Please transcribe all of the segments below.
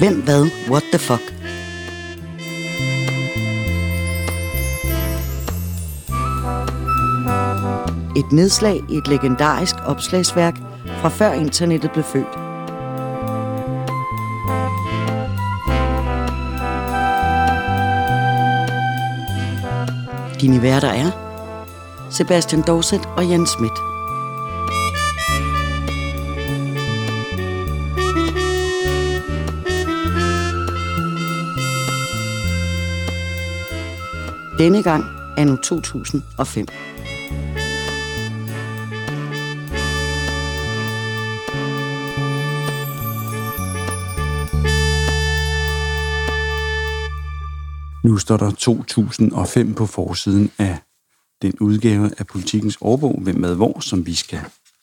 Hvem, hvad, what the fuck? Et nedslag i et legendarisk opslagsværk fra før internettet blev født. Dine værter er Sebastian Dorset og Jens Schmidt. Denne gang er nu 2005. Nu står der 2005 på forsiden af den udgave af politikens årbog, Hvem med hvor, som vi skal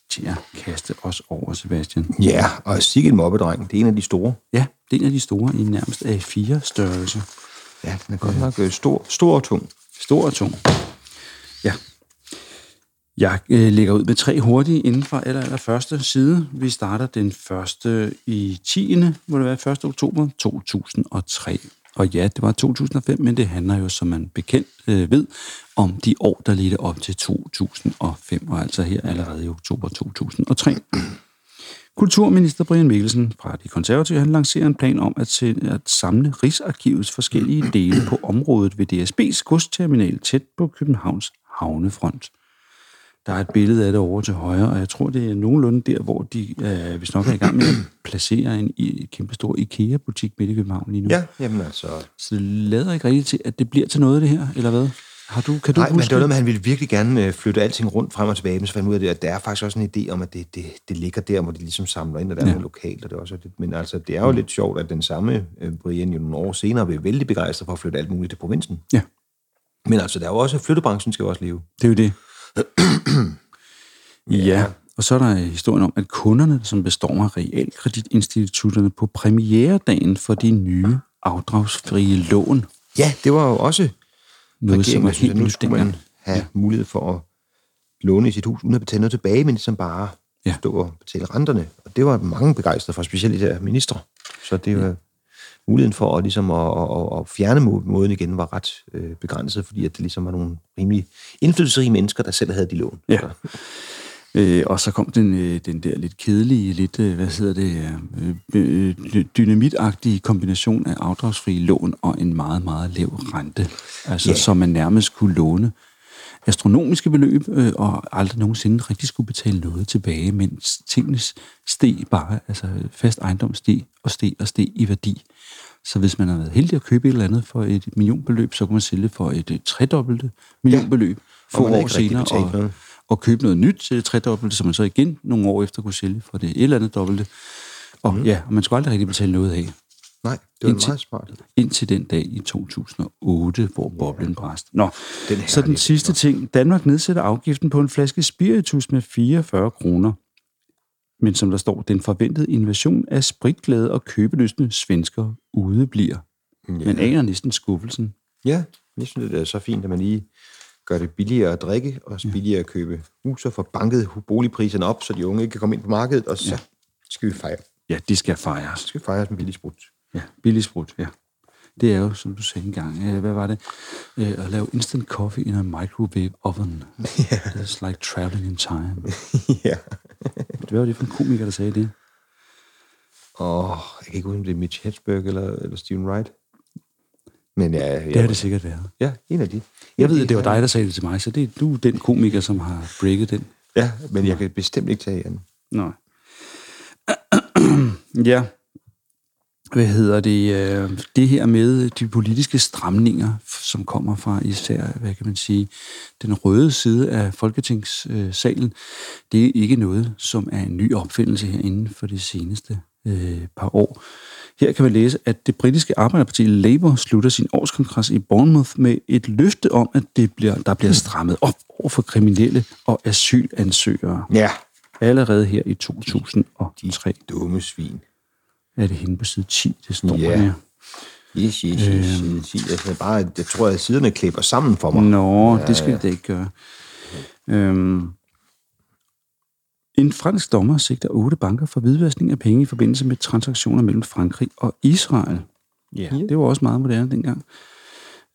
til at kaste os over, Sebastian. Ja, og sikke en mobbedreng. Det er en af de store. Ja, det er en af de store i nærmest A4-størrelse. Ja, den er godt nok øh, stor, stor og tung. Stor og tung. Ja. Jeg øh, lægger ud med tre hurtige inden for aller, aller første side. Vi starter den første i 10. må det være 1. oktober 2003. Og ja, det var 2005, men det handler jo, som man bekendt øh, ved, om de år, der ledte op til 2005, og altså her allerede i oktober 2003. Kulturminister Brian Mikkelsen fra De Konservative, han lancerer en plan om at, sætte, at samle Rigsarkivets forskellige dele på området ved DSB's godsterminal tæt på Københavns havnefront. Der er et billede af det over til højre, og jeg tror, det er nogenlunde der, hvor de, øh, hvis nok er i gang med at placere en i, kæmpestor IKEA-butik midt i København lige nu. Ja, jamen altså... Så det lader ikke rigtigt til, at det bliver til noget, det her, eller hvad? Har du, kan du Nej, men huske det var noget med, at han ville virkelig gerne øh, flytte alting rundt frem og tilbage, men så fandt ud af det, at der er faktisk også en idé om, at det, det, det ligger der, hvor de ligesom samler ind, og der er Ja. noget lokalt, og det er også lidt, men altså, det er jo lidt sjovt, at den samme øh, Brian jo nogle år senere blev vældig begejstret for at flytte alt muligt til provinsen. Ja. Men altså, der er jo også, flyttebranchen skal jo også leve. Det er jo det. ja. Og så er der historien om, at kunderne, som består af realkreditinstitutterne på premieredagen for de nye afdragsfrie lån, Ja, det var jo også noget, som var helt nyt skulle man dengang. have ja. mulighed for at låne i sit hus, uden at betale noget tilbage, men ligesom bare Ja. ja. stå og betale renterne. Og det var mange begejstrede for, specielt de der ministre. Så det var muligheden for at, ligesom at, at, at fjerne må- måden igen var ret øh, begrænset, fordi at det ligesom var nogle rimelig indflydelsesrige mennesker, der selv havde de lån. Ja. Så, Øh, og så kom den, øh, den der lidt kedelige, lidt, øh, hvad hedder det, øh, øh, dynamitagtige kombination af afdragsfrie lån og en meget, meget lav rente. Altså, Ja. så man nærmest kunne låne astronomiske beløb, øh, og aldrig nogensinde rigtig skulle betale noget tilbage, mens tingene steg bare, altså fast ejendom steg og steg og steg i værdi. Så hvis man har været heldig at købe et eller andet for et millionbeløb, så kunne man sælge for et, et tredobbelte millionbeløb få man har år senere. Og. Og købe noget nyt til det tredobbelte, som man så igen nogle år efter kunne sælge for det et eller andet dobbelte. Og mm. ja, og man skulle aldrig rigtig betale noget af, nej, det var Indtil- meget smart. indtil den dag i 2008, hvor boblen bræst. Nå, Den så den sidste ting. Danmark nedsætter afgiften på en flaske spiritus med 44 kroner. Men som der står, den forventede invasion af spritglade og købelystne svensker udebliver. Ja. Man aner næsten skuffelsen. Ja, jeg synes, det er så fint, at man lige gør det billigere at drikke, og billigere at købe hus, og får banket boligpriserne op, så de unge ikke kan komme ind på markedet, og så ja. skal vi fejre. Ja, de skal fejres. Så skal vi fejre med billig sprut. Ja, billig sprut, ja. Det er jo, som du sagde engang, øh, hvad var det? Øh, at lave instant coffee in a microwave oven. Yeah. It's like traveling in time. ja. Hvad var det for en komiker, der sagde det? Og jeg kan ikke huske, om det er Mitch Hedberg eller, eller Steven Wright. Men ja, Det har det sikkert været. ja en af de. Jeg ved, at det var dig, der sagde det til mig, så det er du den komiker, som har breaket den. Ja, men jeg kan bestemt ikke tage den. Nej. ja. Hvad hedder det? øh, Det her med de politiske stramninger, som kommer fra især, hvad kan man sige, den røde side af Folketingssalen, det er ikke noget, som er en ny opfindelse her inden for de seneste øh, par år. Her kan man læse, at det britiske arbejderparti Labour slutter sin årskongres i Bournemouth med et løfte om, at det bliver, der bliver strammet op over for kriminelle og asylansøgere. Ja. Allerede her i 2003 Dumme svin. er det henne på side 10, det står Ja. her. Yes, yes, yes, Øhm. yes, yes. Jeg, bare, jeg tror, at siderne klipper sammen for mig. Nå, det skal det da ikke gøre. Øhm, En fransk dommer sigter otte banker for hvidvaskning af penge i forbindelse med transaktioner mellem Frankrig og Israel. Ja. Det var også meget moderne dengang.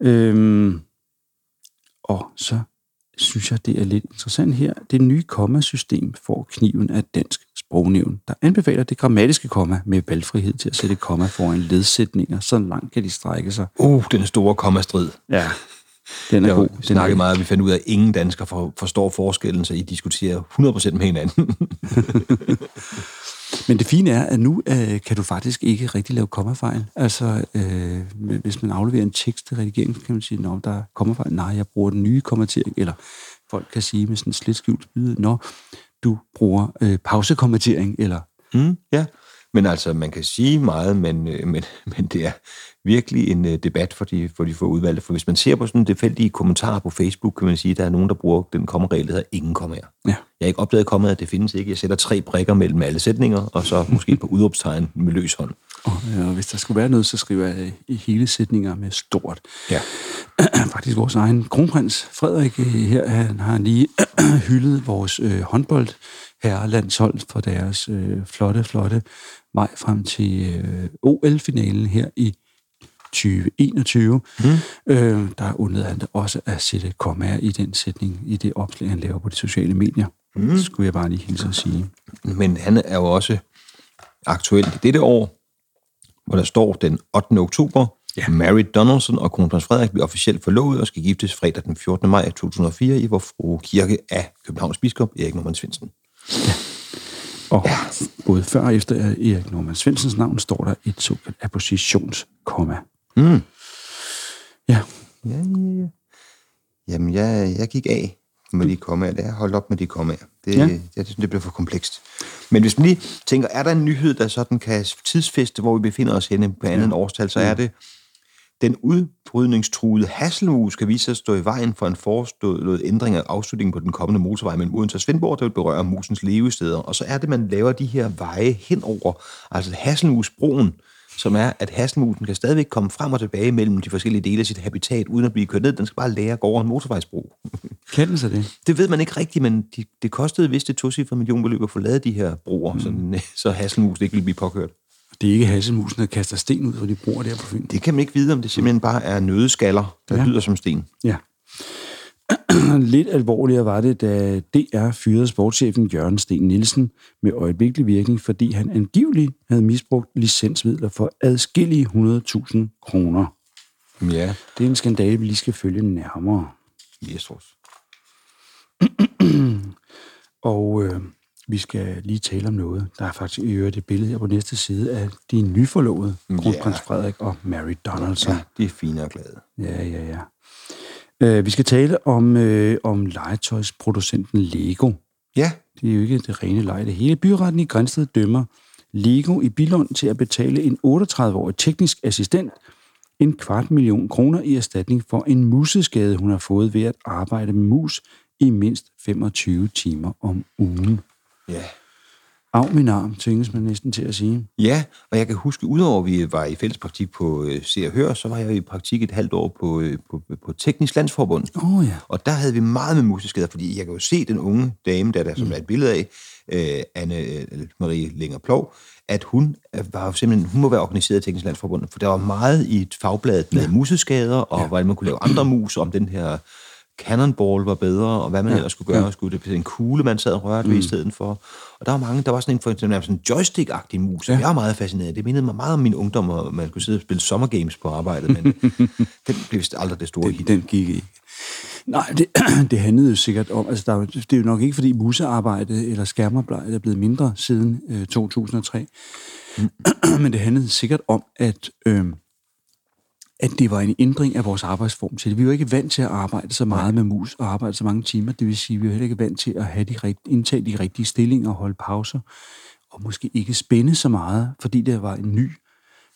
Øhm, og så synes jeg, det er lidt interessant her. Det nye kommasystem får kniven af Dansk Sprognævn, der anbefaler det grammatiske komma med valgfrihed til at sætte komma foran ledsætninger. Så langt kan de strække sig. Uh, den store kommastrid. Ja, den er Jeg god. snakket er, meget, at vi fandt ud af, at ingen danskere for, forstår forskellen, så I diskuterer 100% med hinanden. Men det fine er, at nu øh, kan du faktisk ikke rigtig lave kommafejl. Altså, øh, hvis man afleverer en tekst til redigering, kan man sige, at der er kommafejl. Nej, jeg bruger den nye kommatering. Eller folk kan sige med sådan slet skjult lyd, når du bruger øh, pausekommatering, eller Mm, ja, men altså, man kan sige meget, men, øh, men, men det er virkelig en øh, debat for de, for de få udvalgte. For hvis man ser på sådan tilfældige kommentarer på Facebook, kan man sige, at der er nogen, der bruger den kommaregel, der hedder ingen kommaer. Ja. Jeg har ikke opdaget kommaer, det findes ikke. Jeg sætter tre brikker mellem alle sætninger, og så måske på udråbstegn med løs hånd. Og, øh, og hvis der skulle være noget, så skriver jeg øh, i hele sætninger med stort. Ja. Faktisk vores egen kronprins Frederik øh, her, han har lige hyldet vores øh, håndbold herrelandshold for deres øh, flotte, flotte vej frem til øh, OL-finalen her i 2021. Mm. Øh, der undlede han da også at sætte kommaer i den sætning, i det opslag, han laver på de sociale medier. Mm. Det skulle jeg bare lige hilse at sige. Men han er jo også aktuel i dette år, hvor der står den 8. oktober, ja. Mary Donaldson og kronprins Frederik bliver officielt forlovet og skal giftes fredag den 14. maj 2004 i vor frue kirke af Københavns biskop Erik Norman Svendsen. Og ja. både før og efter Erik Norman Svendsens navn står der et såkaldt appositionskomma. Mm. Ja, Ja, ja, ja. Jamen, jeg, jeg gik af med de kommaer. Er holdt op med de kommaer. Det, Ja. ja. det, det, bliver for komplekst. Men hvis man lige tænker, er der en nyhed, der sådan kan tidsfeste, hvor vi befinder os henne på andet ja. årstal, så er det, den udbrydningstruede Hasselmus skal vise sig at stå i vejen for en forestået ændring af afslutningen på den kommende motorvej mellem Odense og Svendborg, der vil berøre musens levesteder. Og så er det, man laver de her veje henover, altså Hasselmusbroen, som er, at hasselmusen kan stadigvæk komme frem og tilbage mellem de forskellige dele af sit habitat, uden at blive kørt ned. Den skal bare lære at gå over en motorvejsbro. kan den så det? Det ved man ikke rigtigt, men de, det kostede vist et tocifret millionbeløb at få lavet de her broer, mm. så, den, så hasselmusen ikke ville blive påkørt. Det er ikke hasselmusen, der kaster sten ud, for de bruger der på Fyn. Det kan man ikke vide, om det simpelthen bare er nødeskaller, der ja. lyder som sten. Ja. Lidt alvorligere var det, da DR fyrede sportschefen Jørgen Sten Nielsen med øjeblikkelig virkning, fordi han angiveligt havde misbrugt licensmidler for adskillige 100.000 kroner. Ja, Det er en skandale, vi lige skal følge nærmere. vores. Og øh, vi skal lige tale om noget. Der er faktisk i øvrigt et billede her på næste side af de nyforlovede, kronprins Frederik og Mary Donaldson. Ja, de er fine og glade. Ja, ja, ja. Øh, vi skal tale om, øh, om legetøjsproducenten Lego. Ja, Det er jo ikke det rene leje. Det hele byretten i Grænsted dømmer Lego i Billund til at betale en 38-årig teknisk assistent en kvart million kroner i erstatning for en museskade, hun har fået ved at arbejde med mus i mindst 25 timer om ugen. ja. Af min arm, tvinges man næsten til at sige. Ja, og jeg kan huske, udover at vi var i fælles praktik på øh, Se og Hør, så var jeg i praktik et halvt år på, øh, på, på Teknisk Landsforbund. Oh, ja. Og der havde vi meget med museskader, fordi jeg kan jo se den unge dame, der, der som er et billede af, øh, Anne øh, Marie Linger Plov, at hun øh, var jo simpelthen, hun må være organiseret af Teknisk Landsforbund, for der var meget i et fagblad med ja. museskader, og ja. hvordan man kunne lave andre mus, om den her cannonball var bedre, og hvad man ja. ellers skulle gøre. Ja. Skulle det en kugle, man sad og rørte mm. ved i stedet for. Og der var mange, der var sådan en, for eksempel sådan en joystick-agtig mus, ja. jeg var meget fascineret. Det mindede mig meget om min ungdom, og man skulle sidde og spille sommergames på arbejdet, men den blev vist aldrig det store hit. Den, gik ikke. Nej, det, det handlede jo sikkert om, altså der, er det er jo nok ikke, fordi musearbejde eller skærmarbejde er blevet mindre siden øh, 2003, mm. men det handlede sikkert om, at, øh, at det var en ændring af vores arbejdsform til det. Vi var ikke vant til at arbejde så meget med mus og arbejde så mange timer, det vil sige, vi var heller ikke vant til at have de rigt, indtage de rigtige stillinger og holde pauser, og måske ikke spænde så meget, fordi det var en ny,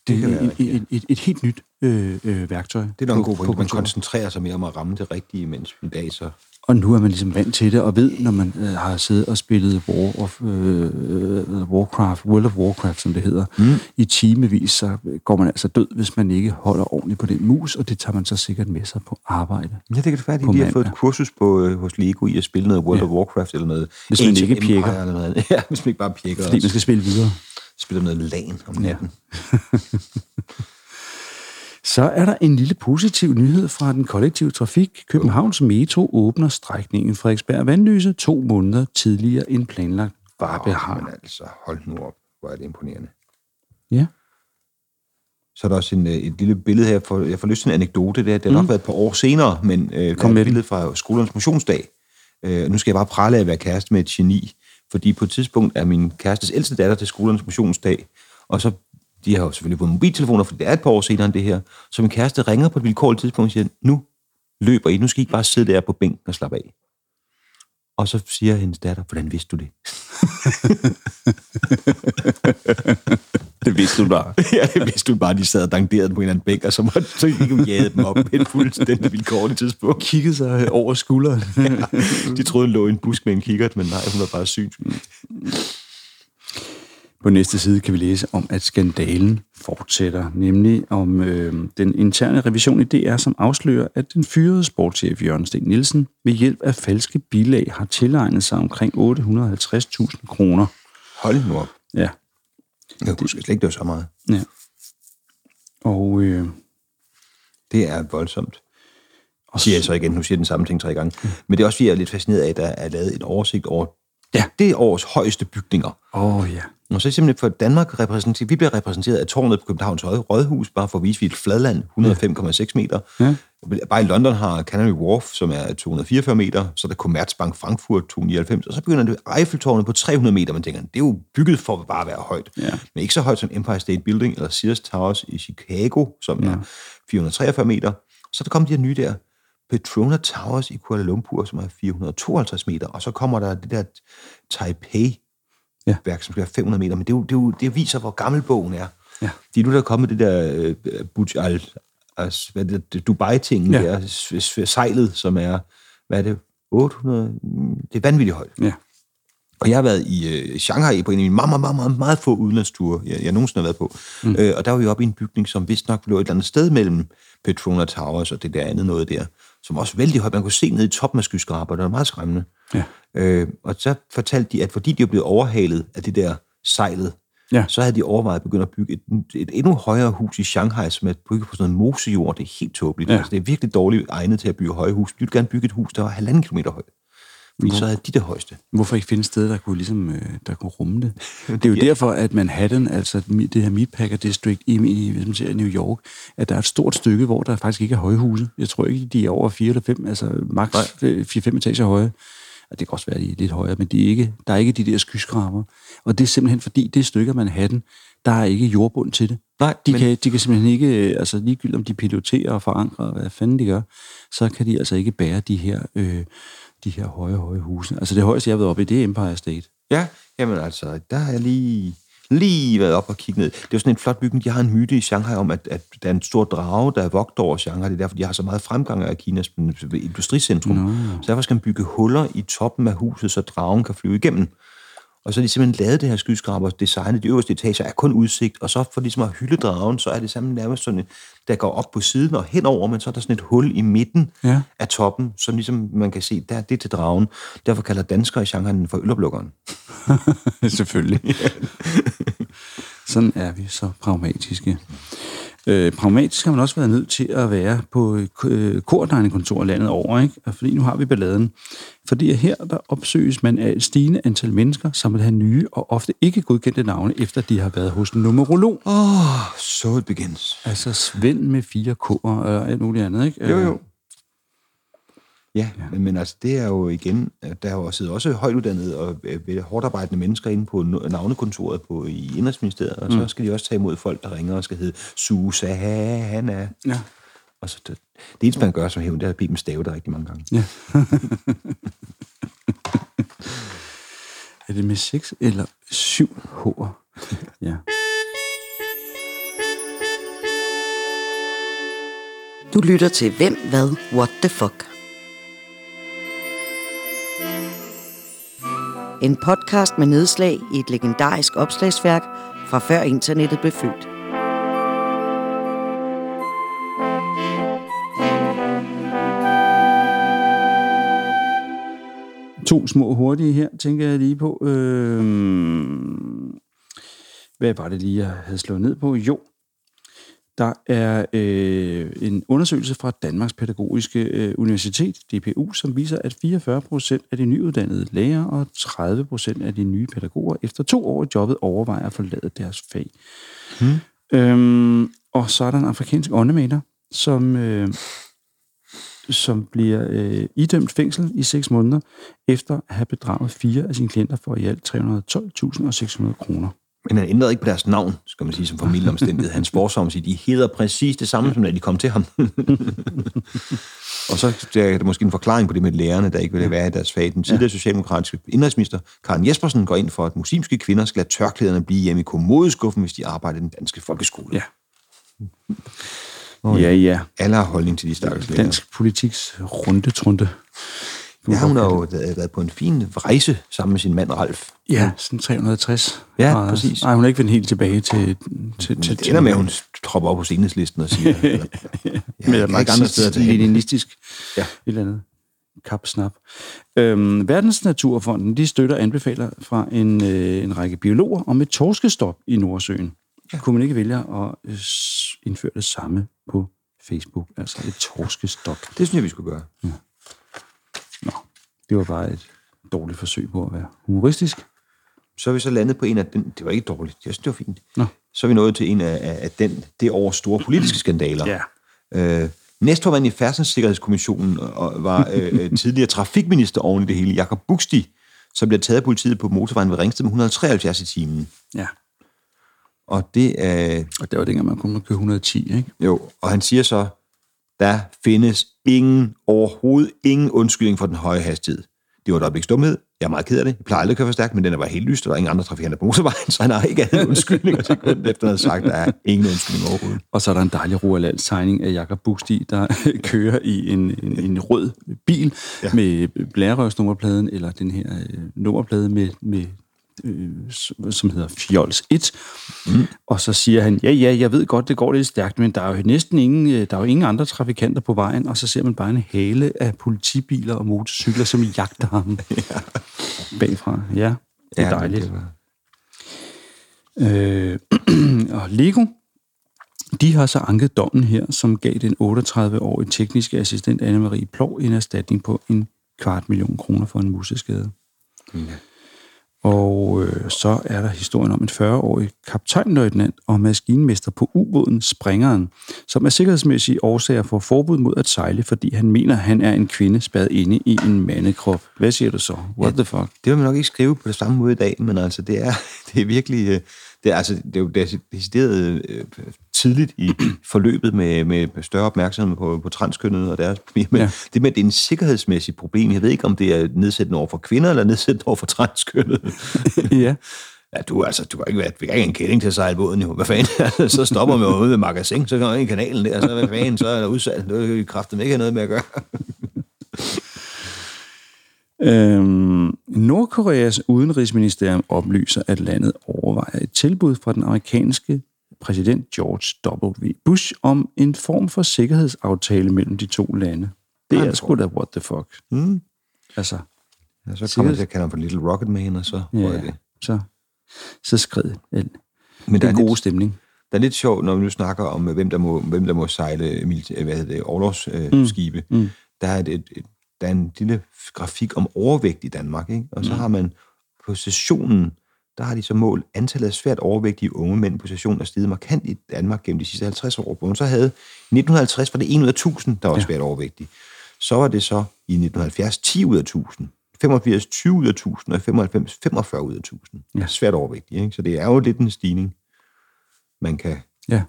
det, kan være et, et, et, et helt nyt øh, øh, værktøj. Det er nok en god point. Man koncentrerer sig mere om at ramme det rigtige, mens i dag så... Og nu er man ligesom vant til det, og ved, når man øh, har siddet og spillet War of, øh, øh, Warcraft, World of Warcraft, som det hedder, mm. i timevis, så går man altså død, hvis man ikke holder ordentligt på den mus, og det tager man så sikkert med sig på arbejde. Ja, det kan det være, at de lige har fået et kursus på, øh, hos Lego i at spille noget World Ja. of Warcraft eller noget. Hvis man ikke pjekker. Eller noget. Ja, hvis man ikke bare pjekker. Fordi man skal spille videre. spiller noget LAN om natten. Så er der en lille positiv nyhed fra den kollektive trafik. Københavns Metro åbner strækningen Frederiksberg Vandløse to måneder tidligere end planlagt var Ja. har. Men altså, hold nu op. Hvor er det imponerende. Ja. Så er der også en, øh, et lille billede her. For, jeg får lyst til en anekdote. Det, er- det har nok Mm. været et par år senere, men øh, der Kom er med et billede fra skolernes motionsdag. Øh, nu skal jeg bare prale af at være kæreste med et geni, fordi på et tidspunkt er min kærestes ældste datter til skolernes motionsdag, og så de har jo selvfølgelig fået mobiltelefoner, for det er et par år senere end det her. Så min kæreste ringer på et vilkårligt tidspunkt og siger, nu løber I, nu skal I ikke bare sidde der på bænken og slappe af. Og så siger hendes datter, hvordan vidste du det? Det vidste du bare. ja, det vidste du bare, de sad og danderede på en eller anden bænk, og så måtte så hun jade dem op på et fuldstændig vilkårligt tidspunkt. Kiggede sig over skulderen. De troede, hun lå i en busk med en kikkert, men nej, hun var bare synsk. På næste side kan vi læse om, at skandalen fortsætter, nemlig om øh, den interne revision i DR, som afslører, at den fyrede sportschef Jørgen Sten Nielsen ved hjælp af falske bilag har tilegnet sig omkring 850.000 kroner. Hold nu op. Ja, Jeg husker slet ikke, det var så meget. ja. Og øh, Det er voldsomt. Og siger jeg så igen, nu siger den samme ting tre gange. Men det er også, fordi jeg er lidt fascineret af, at der er lavet en oversigt over Ja. det års højeste bygninger. åh oh, ja, Og så simpelthen for Danmark repræsenteret, vi bliver repræsenteret af tårnet på Københavns Rådhus, bare for at vise, at vi er et fladland, 105,6 meter. Ja. Bare i London har Canary Wharf, som er 244 meter, så er der Commerzbank Frankfurt 299, og så begynder det Eiffeltårnet på 300 meter, man tænker, det er jo bygget for at bare være højt. Ja. Men ikke så højt som Empire State Building eller Sears Towers i Chicago, som ja. er 443 meter. Så der kommer de her nye der, Petrona Towers i Kuala Lumpur, som er 452 meter, og så kommer der det der Taipei Ja. værk, som skal være 500 meter, men det, er jo, det, er jo, det viser, hvor gammel bogen er. Ja. Er nu der er kommet det der øh, Burj Al, altså, hvad det, det Dubai-ting, Ja. der sejlet, som er, hvad er det, 800, mm, det er vanvittigt højt. ja. Og jeg har været i øh, Shanghai på en af mine meget, meget, meget, meget, få udenlandsture, jeg, jeg nogensinde har været på. Mm. Øh, og der var vi oppe i en bygning, som vist nok lå et eller andet sted mellem Petrona Towers og det der andet noget der, som også vældig højt. Man kunne se ned i toppen af skyskraber, det var meget skræmmende. Ja. Øh, og så fortalte de, at fordi de var blevet overhalet af det der sejlet, Ja. så havde de overvejet at begynde at bygge et, et endnu højere hus i Shanghai, som er bygget på sådan noget mosejord. Det er helt tåbeligt. Ja. Altså, det er virkelig dårligt egnet til at bygge høje hus. De ville gerne bygge et hus, der var halvanden kilometer højt. Fordi så havde de det højeste. Hvorfor ikke finde et sted, der kunne, ligesom, øh, der kunne rumme det? Det er jo derfor, at Manhattan, altså det her Meatpacker District i, i, hvis man ser, New York, at der er et stort stykke, hvor der faktisk ikke er højhuse. Jeg tror ikke, de er over 4 eller 5, altså maks 4-5 etager høje. Og det kan også være, de er lidt højere, men de er ikke, der er ikke de der skyskraber. Og det er simpelthen fordi, det stykke af Manhattan, der er ikke jordbund til det. Nej, De, men- kan, de kan simpelthen ikke, øh, altså ligegyldigt om de piloterer og forankrer, hvad fanden de gør, så kan de altså ikke bære de her, øh, de her høje, høje huse. Altså det højeste, jeg har været oppe i, det er Empire State. Ja, jamen altså, der har jeg lige, lige været op og kigge ned. Det er jo sådan en flot bygning. De har en myte i Shanghai om, at, at der er en stor drage, der er vogt over Shanghai. Det er derfor, de har så meget fremgang af Kinas industricentrum. Nå. Så derfor skal man bygge huller i toppen af huset, så dragen kan flyve igennem. Og så har de simpelthen lavet det her skyskraber, designet de øverste etager er kun udsigt, og så for ligesom at hylde dragen, så er det sammen nærmest sådan, et- der går op på siden og henover, men så er der sådan et hul i midten Ja. af toppen, som ligesom man kan se, der det er til dragen. Derfor kalder danskere i Shanghai den for øloplukkeren. Selvfølgelig. Sådan er vi så pragmatiske. Øh, pragmatisk har man også været nødt til at være på øh, kordegnekontor landet over, ikke? Og Fordi nu har vi balladen. Fordi her der opsøges man af et stigende antal mennesker, som vil have nye og ofte ikke godkendte navne, efter de har været hos en numerolog. Åh, oh, so it begins. Altså Svend med fire k'er og alt muligt andet, ikke? Jo, Øh, jo. Ja, ja. Men, altså, det er jo igen, der er jo siddet også højt uddannede og øh, hårdt arbejdende mennesker inde på navnekontoret på, i Indrigsministeriet, og så skal de også tage imod folk, der ringer og skal hedde Susanna. Ja. Og så det, det eneste, man gør som hævn, det er at bede dem stave det rigtig mange gange. Ja. er det med seks eller syv H'er? Ja. Du lytter til Hvem, Hvad, What the Fuck. En podcast med nedslag i et legendarisk opslagsværk fra før internettet blev født. To små hurtige her, tænker jeg lige på. Øh, hvad var det lige, jeg havde slået ned på? Jo, der er øh, en undersøgelse fra Danmarks Pædagogiske øh, Universitet, DPU, som viser, at 44 procent af de nyuddannede lærere og 30 procent af de nye pædagoger efter to år i jobbet overvejer at forlade deres fag. Hmm. Øhm, og så er der en afrikansk åndemaler, som, øh, som bliver øh, idømt fængsel i 6 måneder, efter at have bedraget fire af sine klienter for i alt 312.600 kroner. Men han ændrede ikke på deres navn, skal man sige, som familieomstændighed. Hans forsom siger, de hedder præcis det samme, som da de kom til ham. og så er der måske en forklaring på det med lærerne, der ikke ville være i deres fag. Den tidligere socialdemokratiske indrigsminister, Karen Jespersen, går ind for, at muslimske kvinder skal lade tørklæderne blive hjemme i kommodeskuffen, hvis de arbejder i den danske folkeskole. Ja. Oh, ja, ja. Alle har holdning til de stakkels lærere. Dansk politiks runde trunde. Ja, hun har jo været på en fin rejse sammen med sin mand Ralf. Ja, sådan 360. Ja, grader. præcis. Nej, hun er ikke vendt helt tilbage til... til, til Det ender med, at hun tropper op på sceneslisten og siger, eller, ja, med ikke andre steder til hende. leninistisk Ja. et eller andet kapsnap. Øhm, Verdensnaturfonden, de støtter anbefaler fra en, øh, en række biologer om et torskestop i Nordsøen. Ja. Kunne man ikke vælge at øh, indføre det samme på Facebook, altså et torskestop. Det synes jeg, vi skulle gøre. Nå, det var bare et dårligt forsøg på at være humoristisk. Så er vi så landet på en af den... Det var ikke dårligt, jeg synes, det var fint. Nå. Så er vi nået til en af, af den, det års store politiske skandaler. Ja. Øh, næstformand i Færdselssikkerhedskommissionen og var øh, øh, tidligere trafikminister oven i det hele, Jakob Buxti, som blev taget af politiet på motorvejen ved Ringsted med 173 i timen. Ja. Og det er... Og det var dengang, man kunne køre 110, ikke? Jo, og han siger så, der findes ingen, overhovedet ingen undskyldning for den høje hastighed. Det var et øjebliks dumhed. Jeg er meget ked af det. Jeg plejer aldrig at køre for stærkt, men den er bare helt lyst, og der er ingen andre trafikanter på motorvejen, så han har ikke andet undskyldning sekund efter, at han har sagt, der er ingen undskyldning overhovedet. Og så er der en dejlig Roald tegning af Jakob Buxti, der kører i en, en, en rød bil. Ja. med blærerøvsnummerpladen, eller den her øh, nummerplade med, med øh, som hedder Fjols 1. Mm. Og så siger han, ja, ja, jeg ved godt, det går lidt stærkt, men der er jo næsten ingen, øh, der er jo ingen andre trafikanter på vejen, og så ser man bare en hale af politibiler og motorcykler, som jagter ham ja. bagfra. Ja, det er dejligt. Det var... Øh, og Lego, de har så anket dommen her, som gav den 38-årige tekniske assistent Anne-Marie Plov en erstatning på en kvart million kroner for en museskade. Ja. Og øh, så er der historien om en 40-årig kaptajnløjtnant og maskinmester på ubåden Springeren, som af sikkerhedsmæssige årsager får forbud mod at sejle, fordi han mener, han er en kvinde spadet inde i en mandekrop. Hvad siger du så? What the fuck? Det vil man nok ikke skrive på det samme måde i dag, men altså, det er, det er virkelig... øh, Det er, altså, det er jo deci- decideret øh, tidligt i forløbet med, med større opmærksomhed på, på transkønnet og deres. Men Ja. det med, at det er en sikkerhedsmæssigt problem, jeg ved ikke, om det er nedsættende over for kvinder, eller nedsættende over for transkønnet. ja. Ja, du, altså, du kan ikke være, vi kan ikke en kælling til at sejle båden, jo. Hvad fanden? Altså, så stopper man jo ude ved magasin, så kommer man i kanalen der, så hvad fanden, så er der udsat. Det er jo kraftigt ikke noget med at gøre. Øhm, Nordkoreas udenrigsministerium oplyser, at landet overvejer et tilbud fra den amerikanske præsident George W. Bush om en form for sikkerhedsaftale mellem de to lande. Det er sgu da what the fuck. Mm. Altså, Ja, så kommer jeg til at kalde ham for Little Rocket Man, og så ja. det. så, så skred al Men der er, gode lidt, stemning. der er lidt sjovt, når vi nu snakker om, hvem der må, hvem der må sejle hvad hedder det, overlovsskibe. Skibe. Mm. Der er et, et, et, der er en lille grafik om overvægt i Danmark, ikke? og så Mm. har man på sessionen, der har de så målt, antallet af svært overvægtige unge mænd på sessionen er steget markant i Danmark gennem de sidste 50 år. Hvor man så havde, i 1950 var det 1 ud af 1000, der var Ja. svært overvægtige. Så var det så i 1970 10 ud af 1000. 85 20 ud af 1000, og i 95 45 ud af 1000. Ja. Svært overvægtige, ikke? Så det er jo lidt en stigning, man kan... Ja.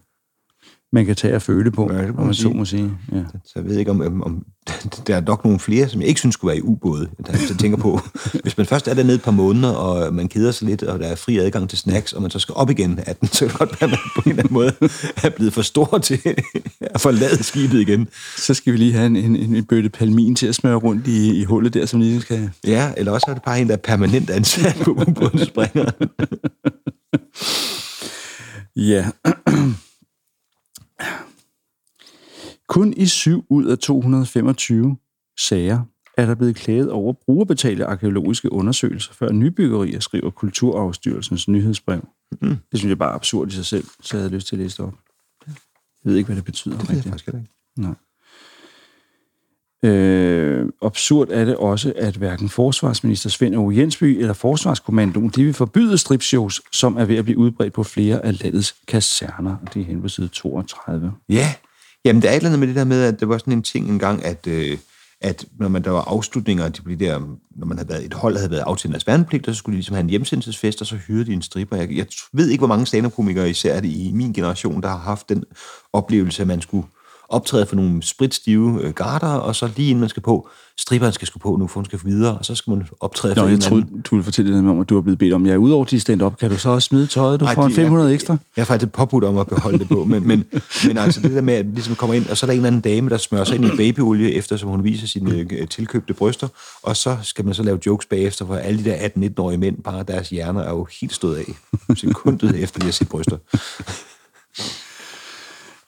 Man kan tage og føle på, Ja, det må man så må sige. Ja. Så jeg ved ikke, om, om, om der er nok nogle flere, som jeg ikke synes skulle være i ubåde. Der jeg tænker på, hvis man først er dernede et par måneder, og man keder sig lidt, og der er fri adgang til snacks, og man så skal op igen af den, så kan det godt være, at man på en eller anden måde er blevet for stor til at forlade skibet igen. Så skal vi lige have en, en, en bøtte palmin til at smøre rundt i, i hullet der, som lige skal... Ja, eller også er det bare en, der er permanent ansat på ubådspringeren. Ja. Kun i 7 ud af 225 sager er der blevet klaget over brugerbetalte arkeologiske undersøgelser før nybyggerier, skriver Kulturarvsstyrelsens nyhedsbrev. Mm. Det synes jeg bare er absurd i sig selv, så jeg havde lyst til at læse det op. Jeg ved ikke, hvad det betyder. Det ved jeg faktisk ikke. Nej. Øh, absurd er det også, at hverken forsvarsminister Svend Aage Jensby eller Forsvarskommandoen, de vil forbyde stripshows, som er ved at blive udbredt på flere af landets kaserner. Det er hen på side 32. Ja, jamen der er et eller andet med det der med, at det var sådan en ting engang, at, øh, at når man, der var afslutninger, de blev der, når man havde været, et hold havde været aftjent deres værnepligt, så skulle de ligesom have en hjemsendelsesfest, og så hyrede de en stripper. Jeg, jeg ved ikke, hvor mange stand komikere især er det i min generation, der har haft den oplevelse, at man skulle optræde for nogle spritstive øh, garter, og så lige inden man skal på, stripperen skal sgu på nu, for hun skal videre, og så skal man optræde Nå, for jeg eller anden- troede, du ville fortælle det om, at du har blevet bedt om, ja, udover de stand op, kan du så også smide tøjet, du Ej, får en de- 500 ekstra? Jeg er faktisk påbudt om at beholde det på, men, men, men altså det der med, at ligesom kommer ind, og så er der en eller anden dame, der smører sig ind i babyolie, eftersom hun viser sine øh, tilkøbte bryster, og så skal man så lave jokes bagefter, hvor alle de der 18-19-årige mænd, bare deres hjerner er jo helt stået af, sekundet efter de har set bryster.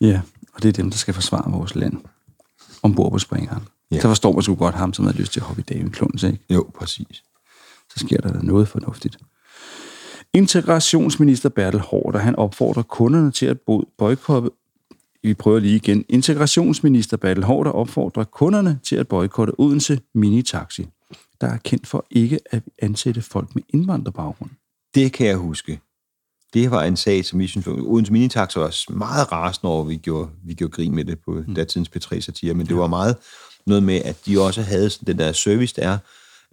Ja, og det er dem, der skal forsvare vores land ombord på springeren. Ja. Så forstår man sgu godt ham, som har lyst til at hoppe i David ikke? Jo, præcis. så sker der da noget fornuftigt. Integrationsminister Bertel Hårder, han opfordrer kunderne til at bo- boykotte vi prøver lige igen. Integrationsminister Bertel Hårder opfordrer kunderne til at boykotte Odense Minitaxi, der er kendt for ikke at ansætte folk med indvandrerbaggrund. Det kan jeg huske. Det var en sag, som vi synes, Odense Minitax var også meget rasende over, vi gjorde, vi gjorde grin med det på mm. datidens P3-satire, men det var meget noget med, at de også havde sådan den der service, der er,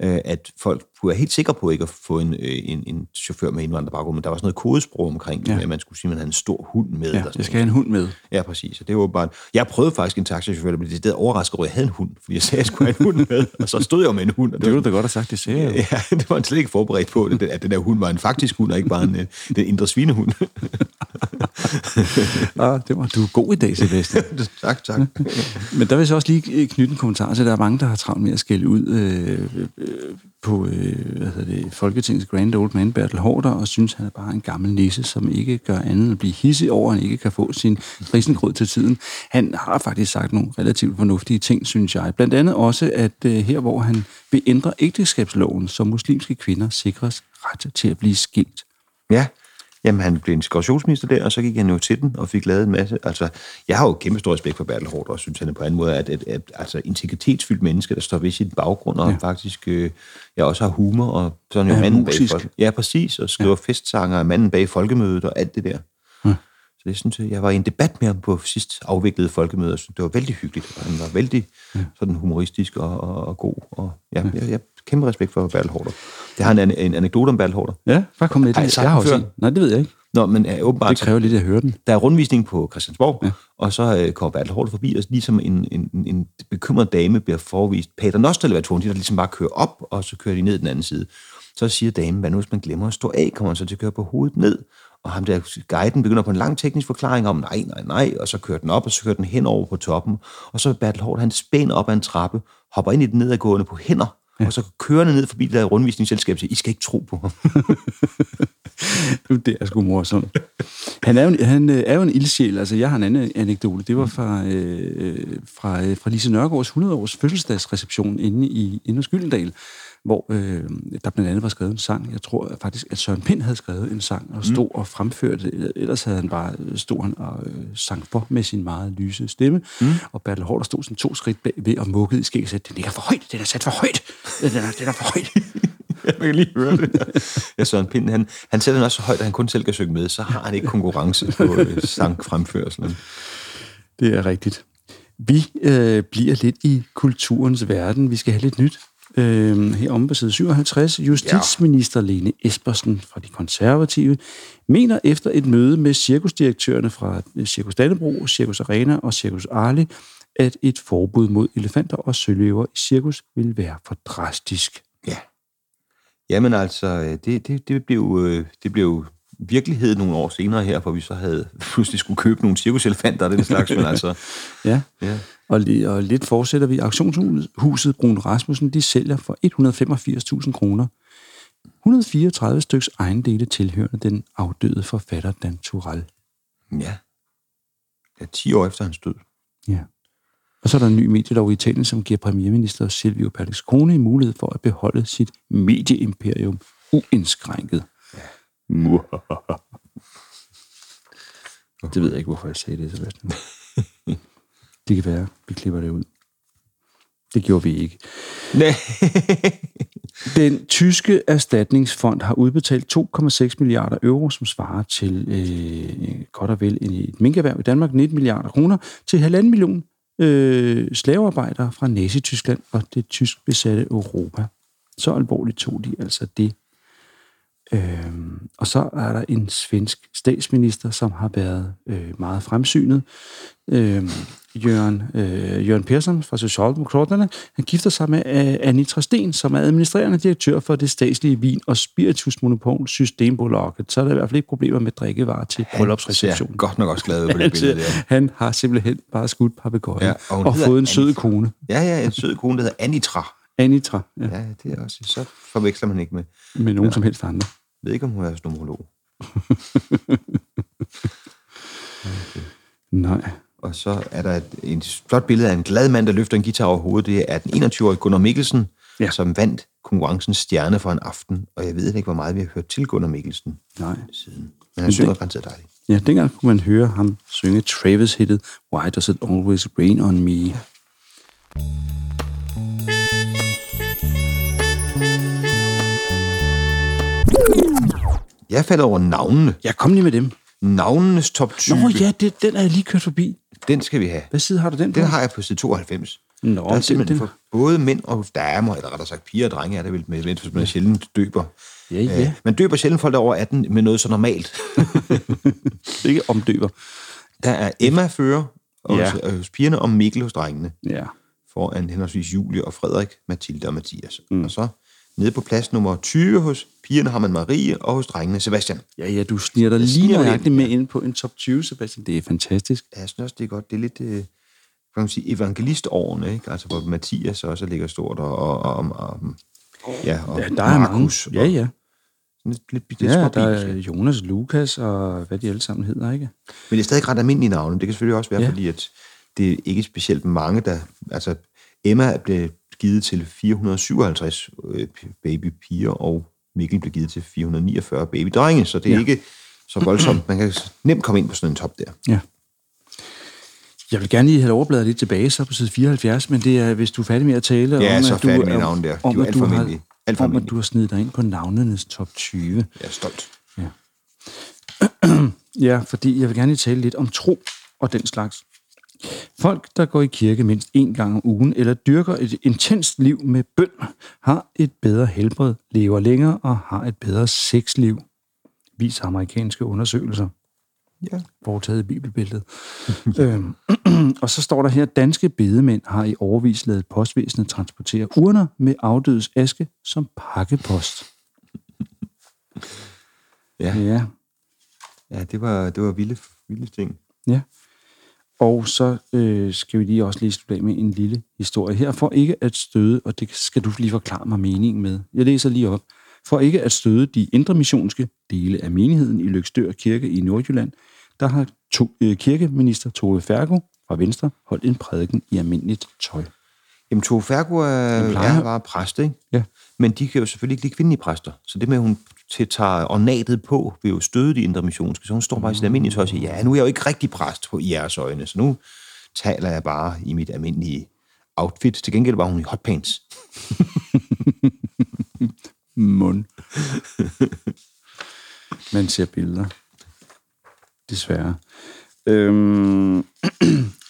øh, at folk kunne være helt sikre på ikke at få en, øh, en, en chauffør med indvandrerbaggrund, men der var sådan noget kodesprog omkring, ja. Ja. at man skulle sige, at man havde en stor hund med. Ja, eller jeg skal have en hund med. Ja, præcis. Og det var bare... Jeg prøvede faktisk en taxichauffør, der blev det overrasket over, at jeg havde en hund, fordi jeg sagde, at jeg skulle have en hund med, og så stod jeg med en hund. Og Det var ville du da godt have sagt, det sagde jeg. Ja, det var slet ikke forberedt på, det- at den der hund var en faktisk hund, og ikke bare en, øh, den indre svinehund. Ah, det var, du er god i dag, Sebastian. tak, tak. Men der vil jeg så også lige øh, knytte en kommentar til, at der er mange, der har travlt med at skælde ud øh, øh, på øh, hvad hedder det, Folketingets grand old man, Bertel Hårder, og synes, han er bare en gammel nisse, som ikke gør andet end at blive hissig over, at han ikke kan få sin risengrød til tiden. Han har faktisk sagt nogle relativt fornuftige ting, synes jeg. Blandt andet også, at øh, her, hvor han vil ændre ægteskabsloven, så muslimske kvinder sikres ret til at blive skilt. Ja, jamen han blev integrationsminister der, og så gik han jo til den og fik lavet en masse... Altså, jeg har jo kæmpe stor respekt for Bertel Hård, og synes han er på en måde, at, at, at altså, integritetsfyldt menneske, der står ved sit baggrund, og ja. Ja. faktisk øh, jeg også har humor, og sådan jo Er manden bag musisk. folk. Ja, præcis, og skriver ja. festsanger, manden bag folkemødet og alt det der. Ja. Så det synes jeg, jeg var i en debat med ham på sidst afviklede folkemøde, og synes, det var vældig hyggeligt, og han var vældig sådan humoristisk og, og, og god, og ja, jeg, jeg har kæmpe respekt for Bertel Hårder. Det har en, an- en anekdote om Bertel Hårder. Ja, bare kom med Har I det. sagt Jeg har også. Nej, det ved jeg ikke. Nå, men er åbenbart... Det kræver lidt at høre den. Der er rundvisning på Christiansborg, ja. og så øh, kommer Bertel Hård forbi, og ligesom en, en, en bekymret dame bliver forvist Pater Nostelevatoren, de der ligesom bare kører op, og så kører de ned den anden side. Så siger damen, hvad nu hvis man glemmer at stå af, kommer han så til at køre på hovedet ned, og ham der guiden begynder på en lang teknisk forklaring om, nej, nej, nej, og så kører den op, og så kører den hen over på toppen, og så Bertel Hård, han spænder op ad en trappe, hopper ind i den nedadgående på hænder, ja. og så kørende ned forbi det der rundvisningsselskab siger, I skal ikke tro på ham. Det er sgu morsomt. Han er jo, han øh, er jo en ildsjæl. Altså, jeg har en anden anekdote. Det var fra, øh, fra, øh, fra Lise Nørgaards 100-års fødselsdagsreception inde i inde hos Gyldendal, hvor øh, der blandt andet var skrevet en sang. Jeg tror faktisk, at Søren Pind havde skrevet en sang og stod og fremførte det. Ellers havde han bare stod han og øh, sang for med sin meget lyse stemme. Mm. Og Bertel Hård, der stod sådan to skridt bag ved og mukkede i skæg og den ligger for højt, den er sat for højt. Den er, den er for højt. Jeg kan lige høre det. Ja, Søren Pind, han, han sætter den også så højt, at han kun selv kan synge med, så har han ikke konkurrence på øh, sangfremførselen. Det er rigtigt. Vi øh, bliver lidt i kulturens verden. Vi skal have lidt nyt. Øh, her om på side 57. Justitsminister ja. Lene Espersen fra de konservative mener efter et møde med cirkusdirektørerne fra Cirkus Dannebro, Cirkus Arena og Cirkus Arli, at et forbud mod elefanter og søløver i cirkus vil være for drastisk. Ja. Jamen altså, øh, det, det, det, blev, øh, det blev virkelighed nogle år senere her, hvor vi så havde pludselig skulle købe nogle cirkuselefanter og den slags, men altså... Ja, ja. Og, og lidt fortsætter vi. Auktionshuset Brun Rasmussen, de sælger for 185.000 kroner. 134 styks ejendele tilhørende den afdøde forfatter Dan Turell. Ja. Ja, 10 år efter hans død. Ja. Og så er der en ny medielov i Italien, som giver premierminister Silvio Berlusconi mulighed for at beholde sit medieimperium uindskrænket. Ja. Det ved jeg ikke, hvorfor jeg sagde det, Sebastian. det kan være, vi klipper det ud. Det gjorde vi ikke. Nej. Den tyske erstatningsfond har udbetalt 2,6 milliarder euro, som svarer til øh, godt og vel et minkerhverv i Danmark, 19 milliarder kroner, til halvanden million øh, slavearbejdere fra Nazi-Tyskland og det tysk besatte Europa. Så alvorligt tog de altså det. Øh, og så er der en svensk statsminister, som har været øh, meget fremsynet. Øh, Jørgen, øh, Jørgen Persson fra Socialdemokraterne, han gifter sig med øh, Anitra Sten, som er administrerende direktør for det statslige vin- og spiritusmonopol Systembolaget. Så er der i hvert fald ikke problemer med drikkevarer til bryllupsreception. Han godt nok også glad på det billede der. Han har simpelthen bare skudt papegøjen ja, og, og fået en sød kone. Ja, ja, en sød kone, der hedder Anitra. Anitra, ja. Ja, det er også, så forveksler man ikke med. Med nogen ja. som helst andre. Jeg ved ikke, om hun er numerolog. okay. Nej. Og så er der et, en flot billede af en glad mand, der løfter en guitar over hovedet. Det er den 21-årige Gunnar Mikkelsen, ja. som vandt konkurrencens stjerne for en aften. Og jeg ved ikke, hvor meget vi har hørt til Gunnar Mikkelsen Nej. siden. Men han Men synger garanteret dejligt. Ja, dengang kunne man høre ham synge Travis-hittet Why Does It Always Rain On Me? Ja. Jeg faldt over navnene. Ja, kom lige med dem. Navnenes top 20. Nå ja, det, den er jeg lige kørt forbi. Den skal vi have. Hvad side har du den på? Den har jeg på side 92. Nå, der er simpelthen for både mænd og damer, eller rettere sagt piger og drenge, er det vel med, hvis man sjældent døber. Ja, ja. Øh, man døber sjældent folk over 18 med noget så normalt. ikke omdøber. Der er Emma fører hos, ja. Hos pigerne, og Mikkel hos drengene. Ja. Foran henholdsvis Julie og Frederik, Mathilde og Mathias. Mm. Og så Nede på plads nummer 20 hos pigerne har man Marie, og hos drengene Sebastian. Ja, ja, du sniger dig lige nøjagtigt med ind på en top 20, Sebastian. Det er fantastisk. Ja, jeg synes også, det er godt. Det er lidt, øh, kan man sige, evangelistårene, ikke? Altså, hvor Mathias også ligger stort, og, og, og, og ja, og ja, der er Markus. Mange. Ja, ja. Lidt, lidt, lidt ja, der er Jonas, Lukas og hvad de alle sammen hedder, ikke? Men det er stadig ret almindelige navne. Det kan selvfølgelig også være, ja. fordi at det er ikke specielt mange, der... Altså, Emma blev givet til 457 øh, babypiger, og Mikkel blev givet til 449 babydrenge, så det er ja. ikke så voldsomt. Man kan nemt komme ind på sådan en top der. Ja. Jeg vil gerne lige have overbladet lidt tilbage så på side 74, men det er, hvis du er færdig med at tale ja, om, så at du, med navn der. De om, at, du har, alt om, at du har snedet dig ind på navnenes top 20. Jeg er stolt. Ja. ja, fordi jeg vil gerne lige tale lidt om tro og den slags. Folk, der går i kirke mindst en gang om ugen eller dyrker et intenst liv med bøn, har et bedre helbred, lever længere og har et bedre sexliv, viser amerikanske undersøgelser. Ja. Foretaget i bibelbilledet. øhm, og så står der her, danske bedemænd har i overvis lavet postvæsenet transportere urner med afdødes aske som pakkepost. Ja. Ja, ja det, var, det var vilde, vilde ting. Ja. Og så øh, skal vi lige også lige slutte af med en lille historie her, for ikke at støde, og det skal du lige forklare mig meningen med. Jeg læser lige op. For ikke at støde de indre missionske dele af menigheden i Lykstør Kirke i Nordjylland, der har to, øh, kirkeminister Tove Fergo fra Venstre holdt en prædiken i almindeligt tøj. Jamen, Tove Fergo er, er bare præst, ikke? Ja. Men de kan jo selvfølgelig ikke lide kvindelige præster. Så det med, at hun tager ornatet på, vil jo støde de indre missionske. Så hun står bare i sit almindelige tøj og siger, ja, nu er jeg jo ikke rigtig præst på jeres øjne, så nu taler jeg bare i mit almindelige outfit. Til gengæld var hun i hotpants. Mund. Man ser billeder. Desværre. Øhm,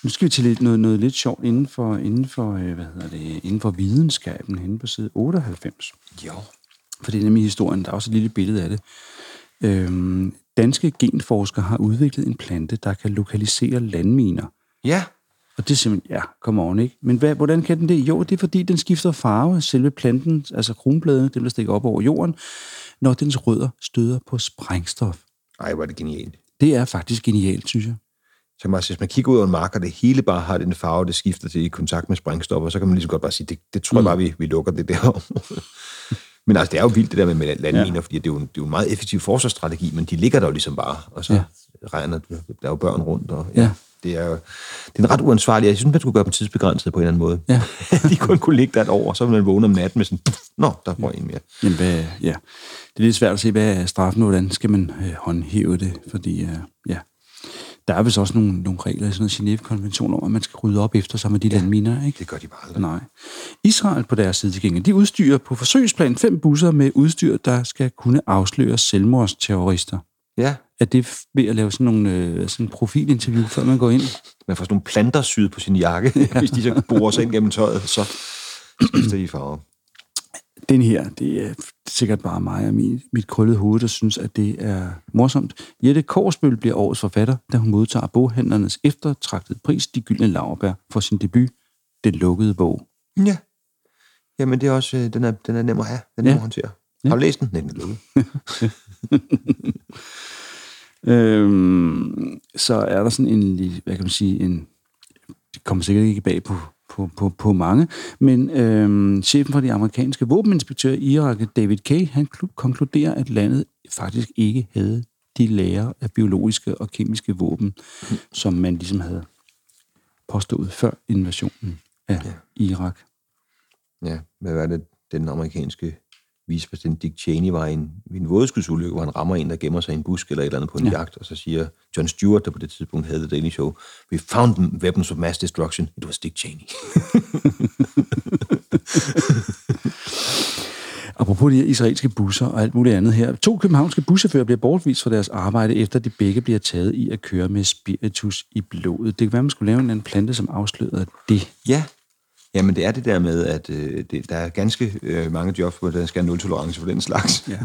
Nu skal vi til lidt, noget, noget lidt sjovt inden for, inden for, øh, hvad hedder det, inden for videnskaben, henne på side 98. Jo. For det er nemlig historien, der er også et lille billede af det. Øhm, danske genforskere har udviklet en plante, der kan lokalisere landminer. Ja. Og det er simpelthen, ja, come on, ikke? Men hvad, hvordan kan den det? Jo, det er fordi, den skifter farve, selve planten, altså kronbladene, dem der stikker op over jorden, når dens rødder støder på sprængstof. Ej, hvor er det genialt. Det er faktisk genialt, synes jeg. Så kan man, hvis man kigger ud over en mark, og det hele bare har den farve, det skifter til i kontakt med sprængstoffer, så kan man lige så godt bare sige, det, det tror jeg bare, vi, vi lukker det der Men altså, det er jo vildt det der med, landminer, ja. fordi det er, jo en, det er jo en meget effektiv forsvarsstrategi, men de ligger der jo ligesom bare, og så ja. regner der er jo børn rundt, og ja. ja. Det er det er en ret uansvarlig. Jeg synes, man skulle gøre dem tidsbegrænset på en eller anden måde. Ja. de kun kunne ligge der et år, og så ville man vågne om natten med sådan, nå, der får en mere. Jamen, hvad, ja. Det er lidt svært at se, hvad er straffen, hvordan skal man øh, håndhæve det, fordi øh, ja, der er vist også nogle, nogle regler i sådan en Genève-konvention om, at man skal rydde op efter sig med de ja, landminer, ikke? det gør de bare aldrig. Nej. Israel på deres side til gengæld, de udstyrer på forsøgsplan fem busser med udstyr, der skal kunne afsløre selvmordsterrorister. Ja. Er det ved at lave sådan nogle øh, sådan profilinterview, før man går ind? Man får sådan nogle planter syet på sin jakke, ja. hvis de så borer sig ind gennem tøjet, så skifter de farve. Den her, det er sikkert bare mig og mit, mit krøllede hoved, der synes, at det er morsomt. Jette Korsbøl bliver årets forfatter, da hun modtager boghandlernes eftertragtede pris, De Gyldne Laurbær, for sin debut, Den Lukkede Bog. Ja. Jamen, det er også, øh, den er, den er nem at have, den er ja. nem at håndtere. Ja. Har du læst den? Nej, den er lukket. øhm, så er der sådan en, hvad kan man sige, en, det kommer sikkert ikke bag på, på, på, på mange, men øhm, chefen for de amerikanske våbeninspektører i Irak, David Kay, han konkluderer, at landet faktisk ikke havde de lærer af biologiske og kemiske våben, mm. som man ligesom havde påstået før invasionen af ja. Irak. Ja, hvad var det, den amerikanske vicepræsident Dick Cheney var en, en vådskudsulykke, hvor han rammer en, der gemmer sig i en busk eller et eller andet på en ja. jagt, og så siger John Stewart, der på det tidspunkt havde The Daily Show, We found weapons of mass destruction. It was Dick Cheney. Apropos de israelske busser og alt muligt andet her. To københavnske buschauffører bliver bortvist fra deres arbejde, efter de begge bliver taget i at køre med spiritus i blodet. Det kan være, man skulle lave en plante, som afslørede det. Ja, Jamen, det er det der med, at øh, det, der er ganske øh, mange jobs, hvor der skal have nul-tolerance for den slags. Ja.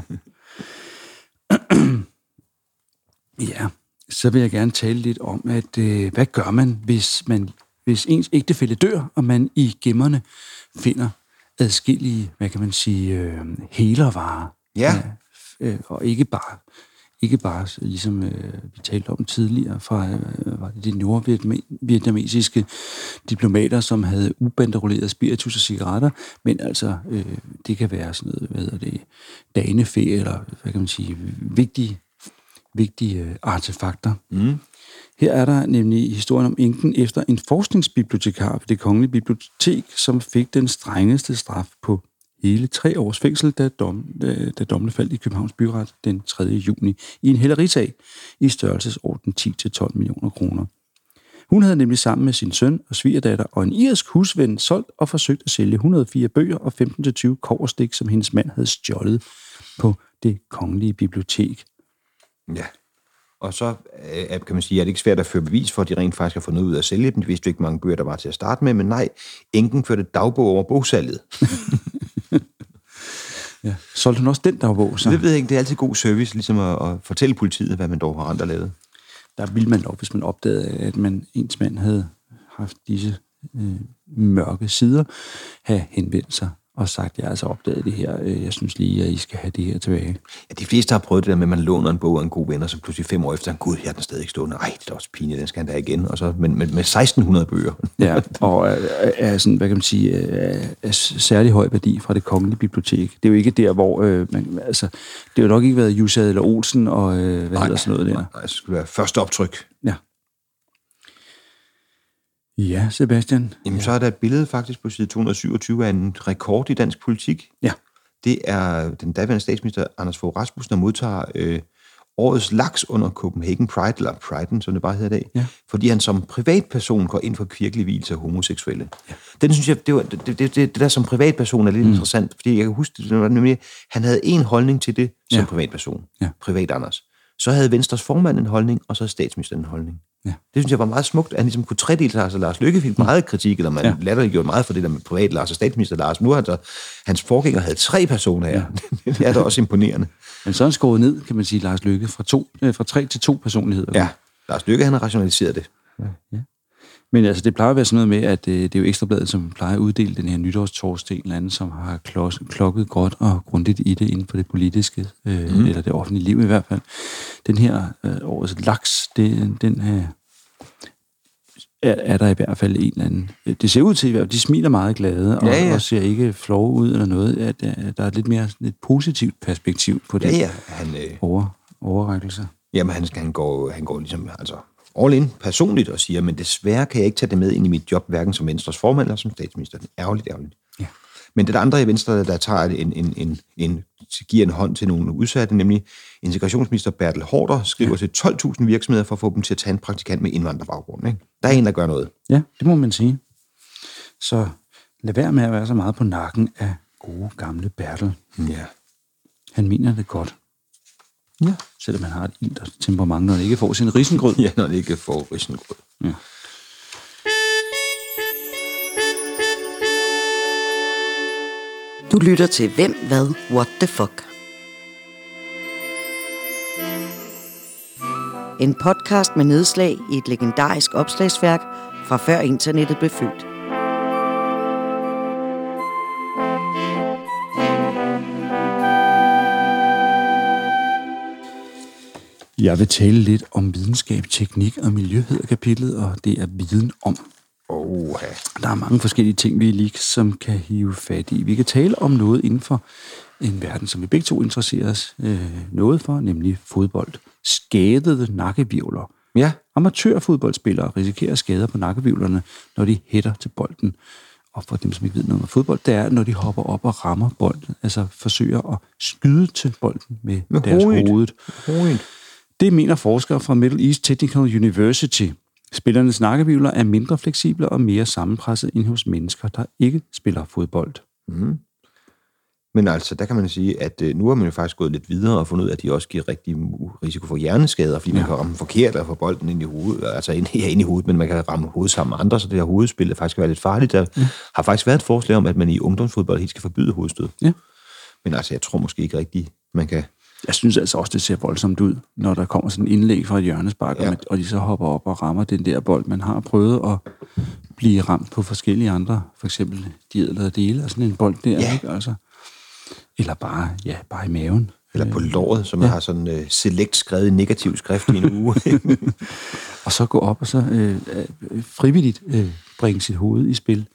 ja, så vil jeg gerne tale lidt om, at øh, hvad gør man, hvis, man, hvis ens ægtefælle dør, og man i gemmerne finder adskillige, hvad kan man sige, øh, helervarer. Ja. ja øh, og ikke bare ikke bare, ligesom øh, vi talte om tidligere, fra øh, var det de nordvietnamesiske diplomater, som havde ubanderoleret spiritus og cigaretter, men altså, øh, det kan være sådan noget, hvad hedder det, danefe, eller hvad kan man sige, vigtige, vigtige øh, artefakter. Mm. Her er der nemlig historien om enken efter en forskningsbibliotekar ved det kongelige bibliotek, som fik den strengeste straf på hele tre års fængsel, da, dom, da, da dommene faldt i Københavns Byret den 3. juni i en hælderisag i størrelsesorden 10-12 millioner kroner. Hun havde nemlig sammen med sin søn og svigerdatter og en irsk husven solgt og forsøgt at sælge 104 bøger og 15-20 koverstik, som hendes mand havde stjålet på det kongelige bibliotek. Ja, og så øh, kan man sige, at det ikke svært at føre bevis for, at de rent faktisk har fundet ud af at sælge dem. De vidste ikke, mange bøger der var til at starte med, men nej, enken førte dagbog over bogsalget. ja. Solgte hun også den dagbog? Så? Det ved jeg ikke. Det er altid god service, ligesom at, at fortælle politiet, hvad man dog har andre lavet. Der ville man dog, hvis man opdagede, at man, ens mand havde haft disse øh, mørke sider, have henvendt sig og sagt, jeg har altså opdaget det her, øh, jeg synes lige, at I skal have det her tilbage. Ja, de fleste har prøvet det der med, at man låner en bog af en god ven, og så pludselig fem år efter, gud, jeg er den stadig stående. Ej, det er også pinligt, den skal han da igen. Og så, men med, med 1600 bøger. ja, og er, er sådan, hvad kan man sige, er, er særlig høj værdi fra det kongelige bibliotek. Det er jo ikke der, hvor, øh, man, altså, det har jo nok ikke været Jusad eller Olsen, og øh, hvad nej, hedder sådan noget der. Nej, det skulle være første optryk. Ja. Ja, Sebastian. Jamen, ja. så er der et billede faktisk på side 227 af en rekord i dansk politik. Ja. Det er den daværende statsminister Anders Fogh Rasmussen, der modtager øh, årets laks under Copenhagen Pride, eller Pride'en, som det bare hedder i dag, ja. fordi han som privatperson går ind for kirkelig hvilelse af homoseksuelle. Ja. Den synes jeg, det, var, det, det, det, det der som privatperson er lidt mm. interessant, fordi jeg kan huske, det var nemlig, han havde en holdning til det som ja. privatperson. Ja. Privat Anders. Så havde Venstres formand en holdning, og så havde statsministeren en holdning. Ja. Det synes jeg var meget smukt, at han ligesom kunne tredele sig. Altså Lars Lykke fik meget kritik, eller man Ja. ja. latterliggjorde meget for det der med privat Lars og statsminister Lars. Nu har han så, hans forgænger havde tre personer her. Ja. det er da også imponerende. Men så er han skåret ned, kan man sige, Lars Lykke, fra, to, øh, fra tre til to personligheder. Ja, Lars Lykke han har rationaliseret det. Men altså, det plejer at være sådan noget med, at øh, det er jo Ekstrabladet, som plejer at uddele den her nytårstorsdag, en eller anden, som har klos, klokket godt og grundigt i det inden for det politiske, øh, mm. eller det offentlige liv i hvert fald. Den her øh, årets laks, det, den her, er, er der i hvert fald en eller anden. øh, Det ser ud til, at de smiler meget glade, og, Ja, ja. og ser ikke flove ud eller noget. At, at der er lidt mere et positivt perspektiv på Ja, den ja, han, øh, over, overrækkelse. jamen, han, han, går, han går ligesom, altså, all in personligt og siger, men desværre kan jeg ikke tage det med ind i mit job, hverken som Venstres formand eller som statsminister. Det er Ærgerligt, ærgerligt. Ja. Men det er der andre i Venstre, der tager en, en, en, en, giver en hånd til nogle udsatte, nemlig integrationsminister Bertel Hårder skriver ja. til 12.000 virksomheder for at få dem til at tage en praktikant med indvandrerbaggrund. Ikke? Der er en, der gør noget. Ja, det må man sige. Så lad være med at være så meget på nakken af gode gamle Bertel. Ja. Han mener det godt. Ja. Selvom han har et ildt temperament, når han ikke får sin risengrød. Ja, når det ikke får risengrød. Ja. Du lytter til Hvem, Hvad, What the Fuck. En podcast med nedslag i et legendarisk opslagsværk fra før internettet blev født. Jeg vil tale lidt om videnskab, teknik og miljø, hedder kapitlet, og det er viden om. Oha. Der er mange forskellige ting, vi lige som kan hive fat i. Vi kan tale om noget inden for en verden, som vi begge to interesserer os øh, noget for, nemlig fodbold. Skadede nakkevirvler. Ja, Amatørfodboldspillere risikerer skader på nakkevivlerne, når de hætter til bolden. Og for dem, som ikke ved noget om fodbold, det er, når de hopper op og rammer bolden, altså forsøger at skyde til bolden med, Med deres hovedet. hoved. Hovedet. Det mener forskere fra Middle East Technical University. Spillernes nakkevivler er mindre fleksible og mere sammenpresset end hos mennesker, der ikke spiller fodbold. Men altså, der kan man sige, at øh, nu har man jo faktisk gået lidt videre og fundet ud af, at de også giver rigtig risiko for hjerneskader, fordi ja. man kan ramme forkert og få bolden ind i hovedet, altså ind, ja, ind i hovedet, men man kan ramme hovedet sammen med andre, så det her hovedspil er faktisk kan være lidt farligt. Der ja. har faktisk været et forslag om, at man i ungdomsfodbold helt skal forbyde hovedstød. Ja. Men altså, jeg tror måske ikke rigtigt, man kan... Jeg synes altså også, det ser voldsomt ud, når der kommer sådan en indlæg fra et hjørnespark, Ja. og de så hopper op og rammer den der bold. Man har prøvet at blive ramt på forskellige andre, for eksempel de ædlede dele af sådan en bold der, Ja. ikke? Altså, eller bare, ja, bare i maven. Eller på låret, som ja. har sådan uh, select skrevet i negativ skrift i en uge. og så gå op og så øh, øh, frivilligt øh, bringe sit hoved i spil.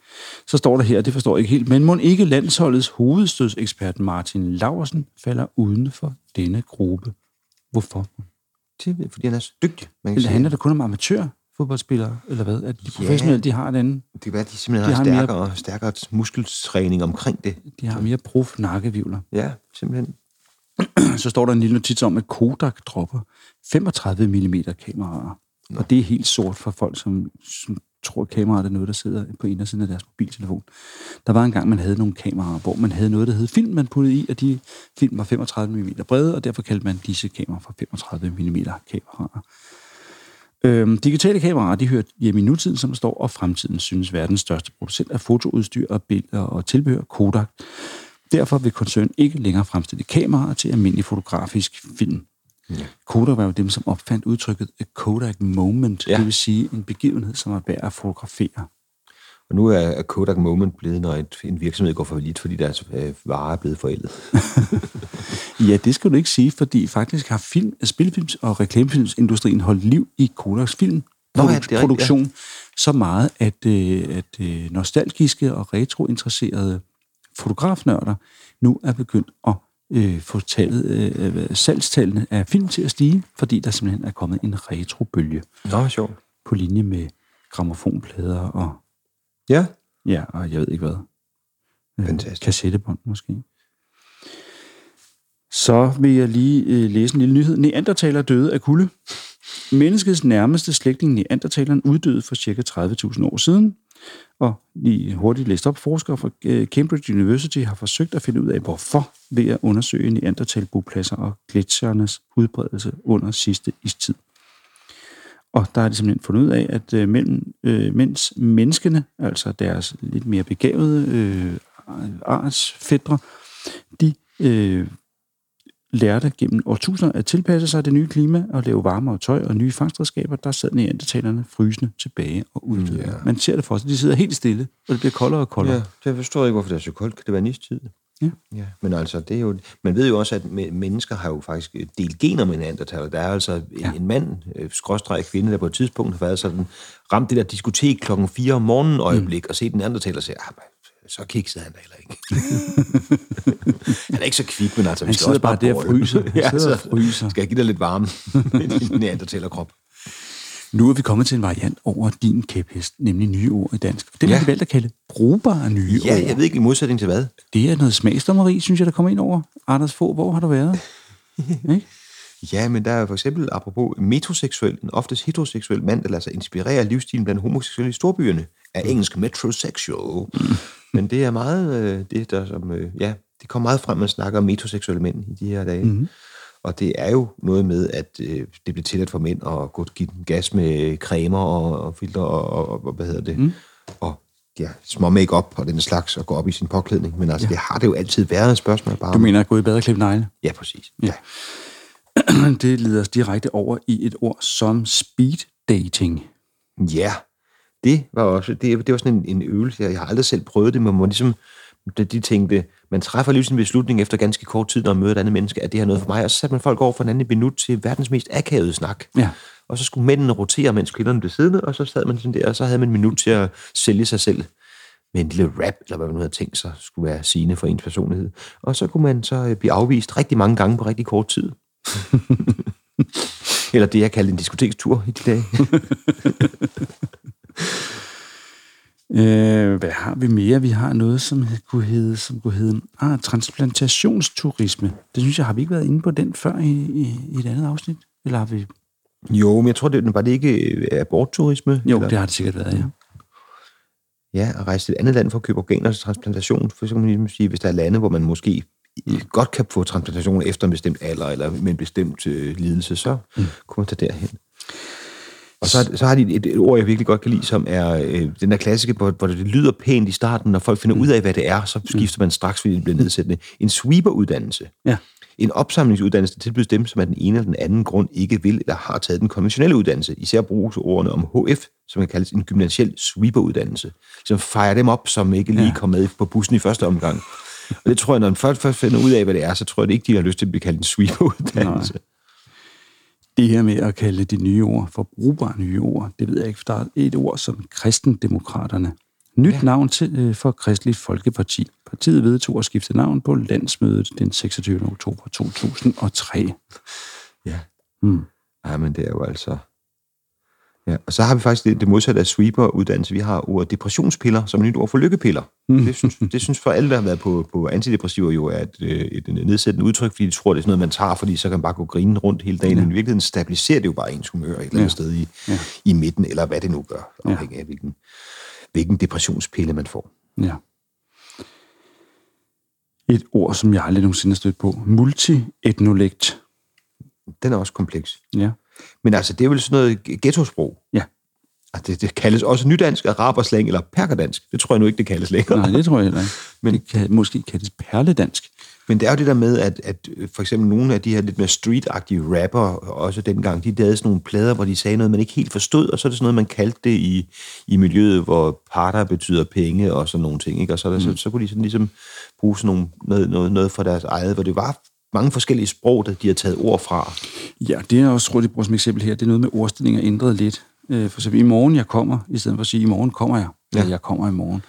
Så står der her, det forstår jeg ikke helt, men må ikke landsholdets hovedstødsekspert Martin Laversen falder uden for denne gruppe. Hvorfor? Det- fordi han er så dygtig. Man kan Eller handler det kun om amatørfodboldspillere, eller hvad? At de professionelle, de har den, Det kan være, at de simpelthen De har, har mere- stærkere, stærkere muskeltræning omkring det. de har mere prof nakkevivler. Ja, simpelthen. Så står der en lille notits om, at Kodak dropper 35 mm kameraer. Og det er helt sort for folk, som, som tror, at kameraet er noget, der sidder på en af siden af deres mobiltelefon. Der var engang, man havde nogle kameraer, hvor man havde noget, der hed film, man puttede i, og de film var 35 mm brede, og derfor kaldte man disse kameraer for 35 mm kameraer. Øhm, digitale kameraer, de hører hjemme i nutiden, som der står, og fremtiden synes verdens største producent af fotoudstyr og billeder og tilbehør, Kodak. Derfor vil koncernen ikke længere fremstille kameraer til almindelig fotografisk film. Ja. Kodak var jo dem, som opfandt udtrykket a Kodak Moment, Ja. ja. det vil sige en begivenhed, som er værd at fotografere. Og nu er Kodak Moment blevet, når en virksomhed går for lidt, fordi deres øh, varer er blevet forældet. Ja, det skal du ikke sige, fordi faktisk har film, spilfilms- og reklamefilmsindustrien holdt liv i Kodaks film Nå ja, det er rigtigt, produktion så meget, at, øh, at øh, nostalgiske og retrointeresserede fotografnørder nu er begyndt at øh, få tallet, øh, salgstallene af film til at stige, fordi der simpelthen er kommet en retrobølge Nå, sjovt. på linje med gramofonplader og, Ja. ja, og jeg ved ikke hvad. Øh, Fantastisk. Kassettebånd måske. Så vil jeg lige øh, læse en lille nyhed. Neandertaler døde af kulde. Menneskets nærmeste slægtning, Neandertaleren, uddøde for ca. 30.000 år siden. Og lige hurtigt læst op, forskere fra øh, Cambridge University har forsøgt at finde ud af, hvorfor ved at undersøge neandertalbopladser og gletsjernes udbredelse under sidste istid. Og der har de simpelthen fundet ud af, at øh, mellem, øh, mens menneskene, altså deres lidt mere begavede øh, artsfædre, de øh, lærte gennem årtusinder at tilpasse sig det nye klima og lave varmere tøj og nye fangstredskaber, der sad neandertalerne frysende tilbage og uddøde. Ja. Man ser det for sig. De sidder helt stille, og det bliver koldere og koldere. Ja, det forstår jeg ikke, hvorfor det er så koldt. Kan det være nistid? Ja. ja. Men altså, det er jo, man ved jo også, at me- mennesker har jo faktisk delt gener med neandertaler. Der er altså en, Ja. en mand, øh, skråstreg kvinde, der på et tidspunkt har været sådan, ramt det der diskotek klokken 4 om morgenen øjeblik, mm. og set en neandertaler og siger, ah, så kikset han da heller ikke. han er ikke så kvik, men altså, vi Han sidder også bare der og fryser. Han ja, sidder og så fryser. skal jeg give dig lidt varme med din neandertalerkrop. Nu er vi kommet til en variant over din kæphest, nemlig nye ord i dansk. Den ja. Ja. vi valgt at kalde brugbare nye Ja, ord. jeg ved ikke i modsætning til hvad. Det er noget smagsdommeri, synes jeg, der kommer ind over. Anders få, hvor har du været? ikke? Ja, men der er for eksempel, apropos metroseksuel, en oftest heteroseksuel mand, der lader sig inspirere af livsstilen blandt homoseksuelle i storbyerne, er engelsk metrosexual. Mm. Men det er meget, øh, det der som, øh, ja, det kommer meget frem, at man snakker om metroseksuelle mænd i de her dage. Mm. Og det er jo noget med, at øh, det bliver tilladt for mænd at gå give den gas med cremer og, og filter og, og, og, hvad hedder det, mm. og ja, små make-up og den slags, og gå op i sin påklædning. Men altså, ja. det har det jo altid været et spørgsmål bare Du mener at gå i bad og klippe negle? Ja, præcis. Ja. det leder os direkte over i et ord som speed dating. Ja, det var også det, det var sådan en, en øvelse. Jeg, jeg har aldrig selv prøvet det, men man ligesom, de, tænkte, man træffer lige en beslutning efter ganske kort tid, når man møder et andet menneske, at det her noget for mig, og så satte man folk over for en anden minut til verdens mest akavede snak. Ja. Og så skulle mændene rotere, mens kvinderne blev siddende, og så sad man sådan der, og så havde man en minut til at sælge sig selv med en lille rap, eller hvad man nu havde tænkt sig, skulle være sigende for ens personlighed. Og så kunne man så øh, blive afvist rigtig mange gange på rigtig kort tid. eller det, jeg kaldte en diskotekstur i de dage. Øh, hvad har vi mere? Vi har noget, som kunne hedde, som kunne hedde ah, transplantationsturisme. Det synes jeg, har vi ikke været inde på den før i, i, i et andet afsnit? Eller har vi? Jo, men jeg tror, det var det ikke øh, abortturisme? Jo, eller? det har det sikkert været, ja. Ja, at rejse til et andet land for at købe organer til transplantation. For så kan man ligesom sige, hvis der er lande, hvor man måske mm. godt kan få transplantation efter en bestemt alder, eller med en bestemt øh, lidelse, så mm. kunne man tage derhen. Og så, så har de et, et ord, jeg virkelig godt kan lide, som er øh, den der klassiske, hvor, hvor det lyder pænt i starten, når folk finder ud af, hvad det er, så skifter man straks, fordi det bliver nedsættende. En sweeperuddannelse. Ja. En opsamlingsuddannelse, der tilbydes dem, som af den ene eller den anden grund ikke vil eller har taget den konventionelle uddannelse. Især bruges ordene om HF, som kan kaldes en gymnasiel sweeperuddannelse. Som fejrer dem op, som ikke lige Ja. kom med på bussen i første omgang. Og det tror jeg, når man først, først finder ud af, hvad det er, så tror jeg det ikke, de har lyst til at blive kaldt en sweeperuddannelse. Det her med at kalde de nye ord for brugbare nye ord, det ved jeg ikke, for der er et ord som kristendemokraterne. Nyt ja. navn til, øh, for Kristelig Folkeparti. Partiet vedtog at skifte navn på landsmødet den 26. oktober 2003. Ja. Mm. Ja, men det er jo altså... Ja, og så har vi faktisk det, det modsatte af sweeper-uddannelse. Vi har ordet depressionspiller som et nyt ord for lykkepiller. Mm. Det, synes, det synes for alle, der har været på, på antidepressiver, jo er et, øh, et, et nedsættende udtryk, fordi de tror, det er sådan noget, man tager, fordi så kan man bare gå grinen rundt hele dagen. Ja. Men i virkeligheden stabiliserer det jo bare ens humør et eller andet Ja. sted i, Ja. i midten, eller hvad det nu gør, Ja. afhængig af hvilken, hvilken depressionspille man får. Ja. Et ord, som jeg aldrig nogensinde har stødt på. Multietnolekt. Den er også kompleks. Ja. Men altså, det er vel sådan noget ghettosprog. Ja. Og det, det kaldes også nydansk, araberslang eller perkerdansk. Det tror jeg nu ikke, det kaldes længere. Nej, det tror jeg heller ikke. Men det kan måske kaldes perledansk. Men det er jo det der med, at, at øh, for eksempel nogle af de her lidt mere street-agtige rapper, også dengang, de lavede sådan nogle plader, hvor de sagde noget, man ikke helt forstod, og så er det sådan noget, man kaldte det i, i miljøet, hvor parter betyder penge og sådan nogle ting. Ikke? Og så, er der, mm. så, så kunne de sådan ligesom bruge sådan nogle, noget, noget, noget for deres eget, hvor det var mange forskellige sprog, der de har taget ord fra. Ja, det er også, tror jeg, bruger som eksempel her. Det er noget med ordstillinger ændret lidt. Øh, For eksempel, i morgen jeg kommer, i stedet for at sige, i morgen kommer jeg. Ja. Ja. jeg kommer i morgen.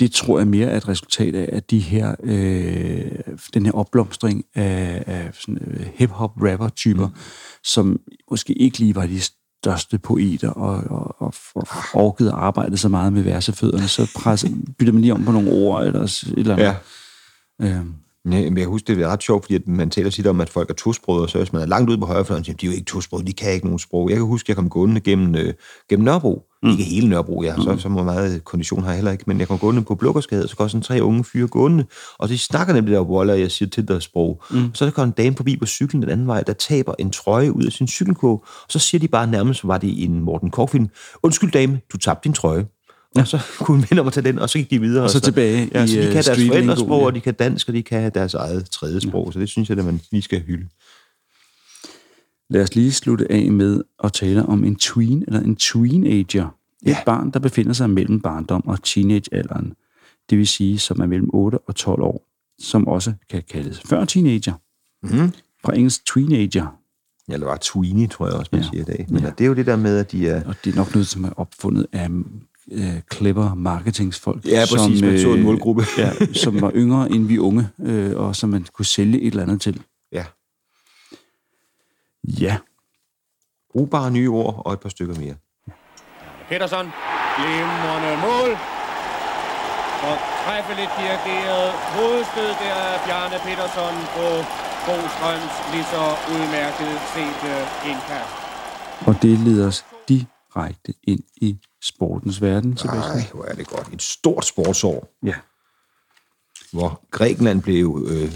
Det tror jeg mere er et resultat af, at de her, øh, den her opblomstring af, af sådan, øh, hip-hop-rapper-typer, mm. som måske ikke lige var de største poeter og, og, og, og orkede arbejde så meget med versefødderne, så presser, bytter man lige om på nogle ord eller et eller andet. Ja. Øh, Ja, men jeg husker, det er ret sjovt, fordi at man taler tit om, at folk er tosprogede, og så hvis man er langt ude på højrefløjen, siger de er jo ikke tosprogede, de kan ikke nogen sprog. Jeg kan huske, at jeg kom gående gennem, øh, gennem Nørrebro. Mm. Ikke hele Nørrebro, jeg har så, så meget kondition har jeg heller ikke, men jeg kom gående på Blukkersgade, så går sådan tre unge fyre gående, og de snakker nemlig der Waller, jeg siger til deres sprog. Mm. Så der kommer en dame forbi på cyklen den anden vej, der taber en trøje ud af sin cykelkurv, og så siger de bare nærmest, var det en Morten Korfilm, undskyld dame, du tabte din trøje. Ja. Og så kunne minde om at tage den, og så gik de videre. Og så tilbage ja, i, så de øh, kan deres street forældresprog, ja. og de kan dansk, og de kan deres eget tredje sprog. Ja. Så det synes jeg, at man lige skal hylde. Lad os lige slutte af med at tale om en tween, eller en teenager. Et Ja. barn, der befinder sig mellem barndom og teenagealderen. Det vil sige, som er mellem 8 og 12 år, som også kan kaldes før teenager. Mm. Fra engelsk teenager. Eller bare tweenie, tror jeg også, man Ja. ja. siger i dag. Men Ja. ja. det er jo det der med, at de er... Og det er nok noget, som er opfundet af øh, clever marketingsfolk. Ja, præcis. Man så en målgruppe. ja, som var yngre end vi unge, øh, og som man kunne sælge et eller andet til. Ja. Ja, Brugbare nye ord og et par stykker mere. Petersen, glimrende mål. Og træffeligt dirigeret hovedstød der af Bjarne Petersen på Bostrøms lige så udmærket set indkast. og det leder os direkte ind i sportens verden, Sebastian. Ej, hvor er det godt. Et stort sportsår, Ja. hvor Grækenland blev øh,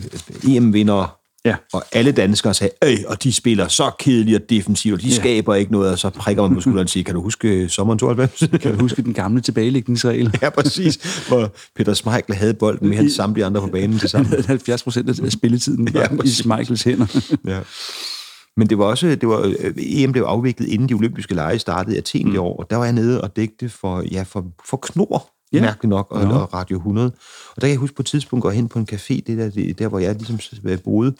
EM-vinder, Ja. og alle danskere sagde, øh, og de spiller så kedeligt og defensivt, og de Ja. skaber ikke noget, og så prikker man på skulderen og siger, kan du huske øh, sommeren 92? Kan du huske den gamle tilbagelægningsregel? ja, præcis. Hvor Peter Schmeichel havde bolden med hans samtlige andre på banen til sammen. 70 procent af spilletiden var Ja, i. Schmeichels hænder. Ja. Men det var også, det var, øh, EM blev afviklet, inden de olympiske lege startede i Athen mm. i år, og der var jeg nede og dækte for, ja, for, for Knor, Ja. ja. mærkeligt nok, og, Nå. og Radio 100. Og der kan jeg huske på et tidspunkt gå hen på en café, det der, det, der hvor jeg ligesom boede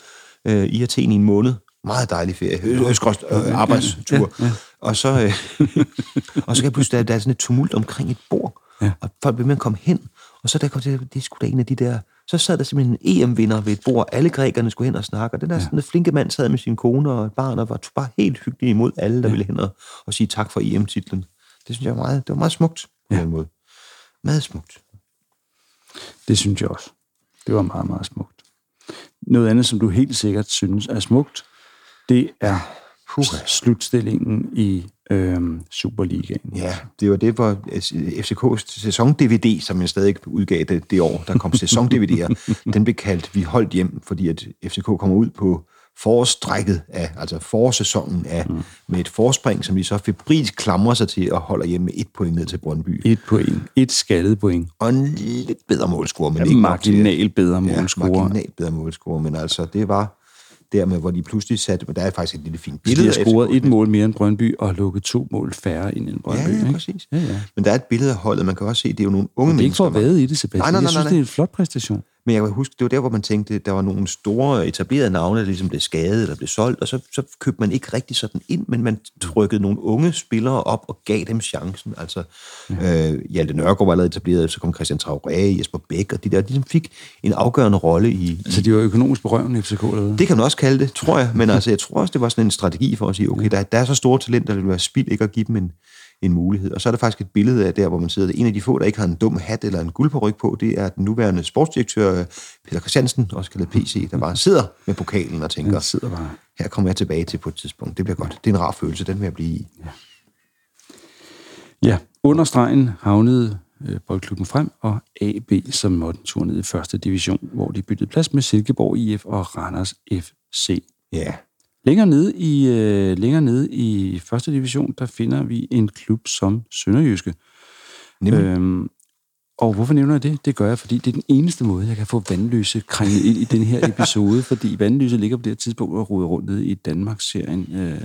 øh, i Athen i en måned. Meget dejlig ferie. Øh, øh, øh, arbejdstur. Ja, ja. Og så, øh, og så kan jeg pludselig, der, der er sådan et tumult omkring et bord, Ja. og folk vil at komme hen, og så der kom til, det er sgu da en af de der, så sad der simpelthen en EM-vinder ved et bord, alle grækerne skulle hen og snakke, og den der ja. sådan flinke mand sad med sin kone og et barn, og var bare helt hyggelig imod alle, der ja. ville hen og, og sige tak for EM-titlen. Det synes jeg var meget, det var meget smukt på ja. den måde. Meget smukt. Det synes jeg også. Det var meget, meget smukt. Noget andet, som du helt sikkert synes er smukt, det er Puha. slutstillingen i øhm, Superligaen. Ja, det var det, hvor FCK's sæson-DVD, som jeg stadig udgav det, det år, der kom sæson-DVD'er, den blev kaldt Vi holdt hjem, fordi at FCK kommer ud på forårstrækket af, altså forårssæsonen af, mm. med et forspring, som de så febrilsk klamrer sig til og holder hjem med et point ned til Brøndby. Et point. Et skaldet point. Og en lidt bedre målscore, men Ja, ikke marginal bedre Ja, målscorer. marginalt bedre målscore, men altså, det var dermed, hvor de pludselig satte, men der er faktisk et lille fint De billede har af scoret et mål mere end Brøndby og lukket to mål færre ind end Brøndby. Ja, ja, ikke? præcis. Ja, ja. Men der er et billede af holdet, man kan også se, det er jo nogle unge Det er ikke for at mennesker. vade i det, Sebastian. Nej, nej, nej, jeg synes, nej, det er en flot præstation. Men jeg kan huske, det var der, hvor man tænkte, der var nogle store etablerede navne, der ligesom blev skadet eller blev solgt, og så, så købte man ikke rigtig sådan ind, men man trykkede nogle unge spillere op og gav dem chancen. Altså, øh, Hjalte Nørgaard var allerede etableret, så kom Christian Traoré, Jesper Bæk, og de der, de ligesom fik en afgørende rolle i... Altså, de var økonomisk berøvende, FCK, eller hvad? Det kan man også kalde det, tror jeg, men altså, jeg tror også, det var sådan en strategi for at sige, okay, der, der er så store talenter, det vil være spild ikke at give dem en, en mulighed. Og så er der faktisk et billede af der, hvor man sidder. En af de få, der ikke har en dum hat eller en guldparyk på, det er den nuværende sportsdirektør Peter Christiansen, også kaldet PC, der bare sidder med pokalen og tænker, Den sidder bare. her kommer jeg tilbage til på et tidspunkt. Det bliver godt. Det er en rar følelse, den vil jeg blive i. Ja, under stregen havnede øh, boldklubben frem, og AB, som måtte en tur ned i første division, hvor de byttede plads med Silkeborg IF og Randers FC. Ja. Længere nede i, øh, længere nede i første division, der finder vi en klub som Sønderjyske. Nemlig. Øhm, og hvorfor nævner jeg det? Det gør jeg, fordi det er den eneste måde, jeg kan få vandløse krænget ind i den her episode, fordi vandløse ligger på det her tidspunkt og ruder rundt nede i Danmarks-serien. Øh,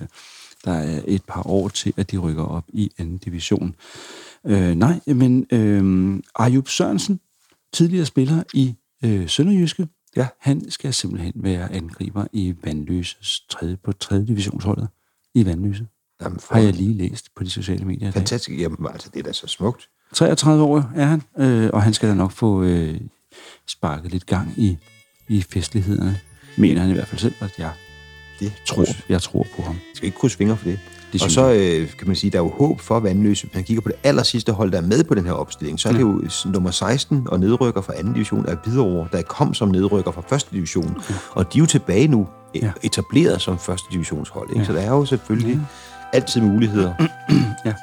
der er et par år til, at de rykker op i anden division. Øh, nej, men øh, Ayub Sørensen, tidligere spiller i øh, Sønderjyske, Ja. han skal simpelthen være angriber i Vandløses tredje, på tredje divisionsholdet i Vandløse. Jamen, for Har jeg lige læst på de sociale medier. Fantastisk. Jamen, altså, det er da så smukt. 33 år er han, øh, og han skal da nok få øh, sparket lidt gang i, i festlighederne. Mener han i hvert fald selv, at jeg Det tror, jeg tror på ham. Jeg skal ikke krydse fingre for det. Det og så øh, kan man sige, der er jo håb for Vandløse. Hvis man kigger på det aller sidste hold, der er med på den her opstilling, så er det jo s- nummer 16 og nedrykker fra anden division af Hvidovre, der kom som nedrykker fra første division. Og de er jo tilbage nu, Ja. ja. etableret som første divisionshold. Ikke? Så der er jo selvfølgelig altid muligheder.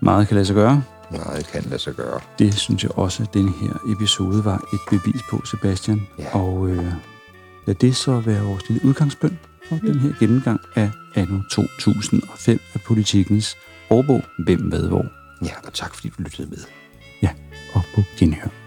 Meget kan lade sig gøre. Meget kan lade sig gøre. Det synes jeg også, at denne her episode var et bevis på, Sebastian. Ja. Og øh, lad det så være vores lille udgangspunkt for den her gennemgang af anno 2005 af politikens årbog Hvem hvad hvor. Ja, og tak fordi du lyttede med. Ja, og på genhør.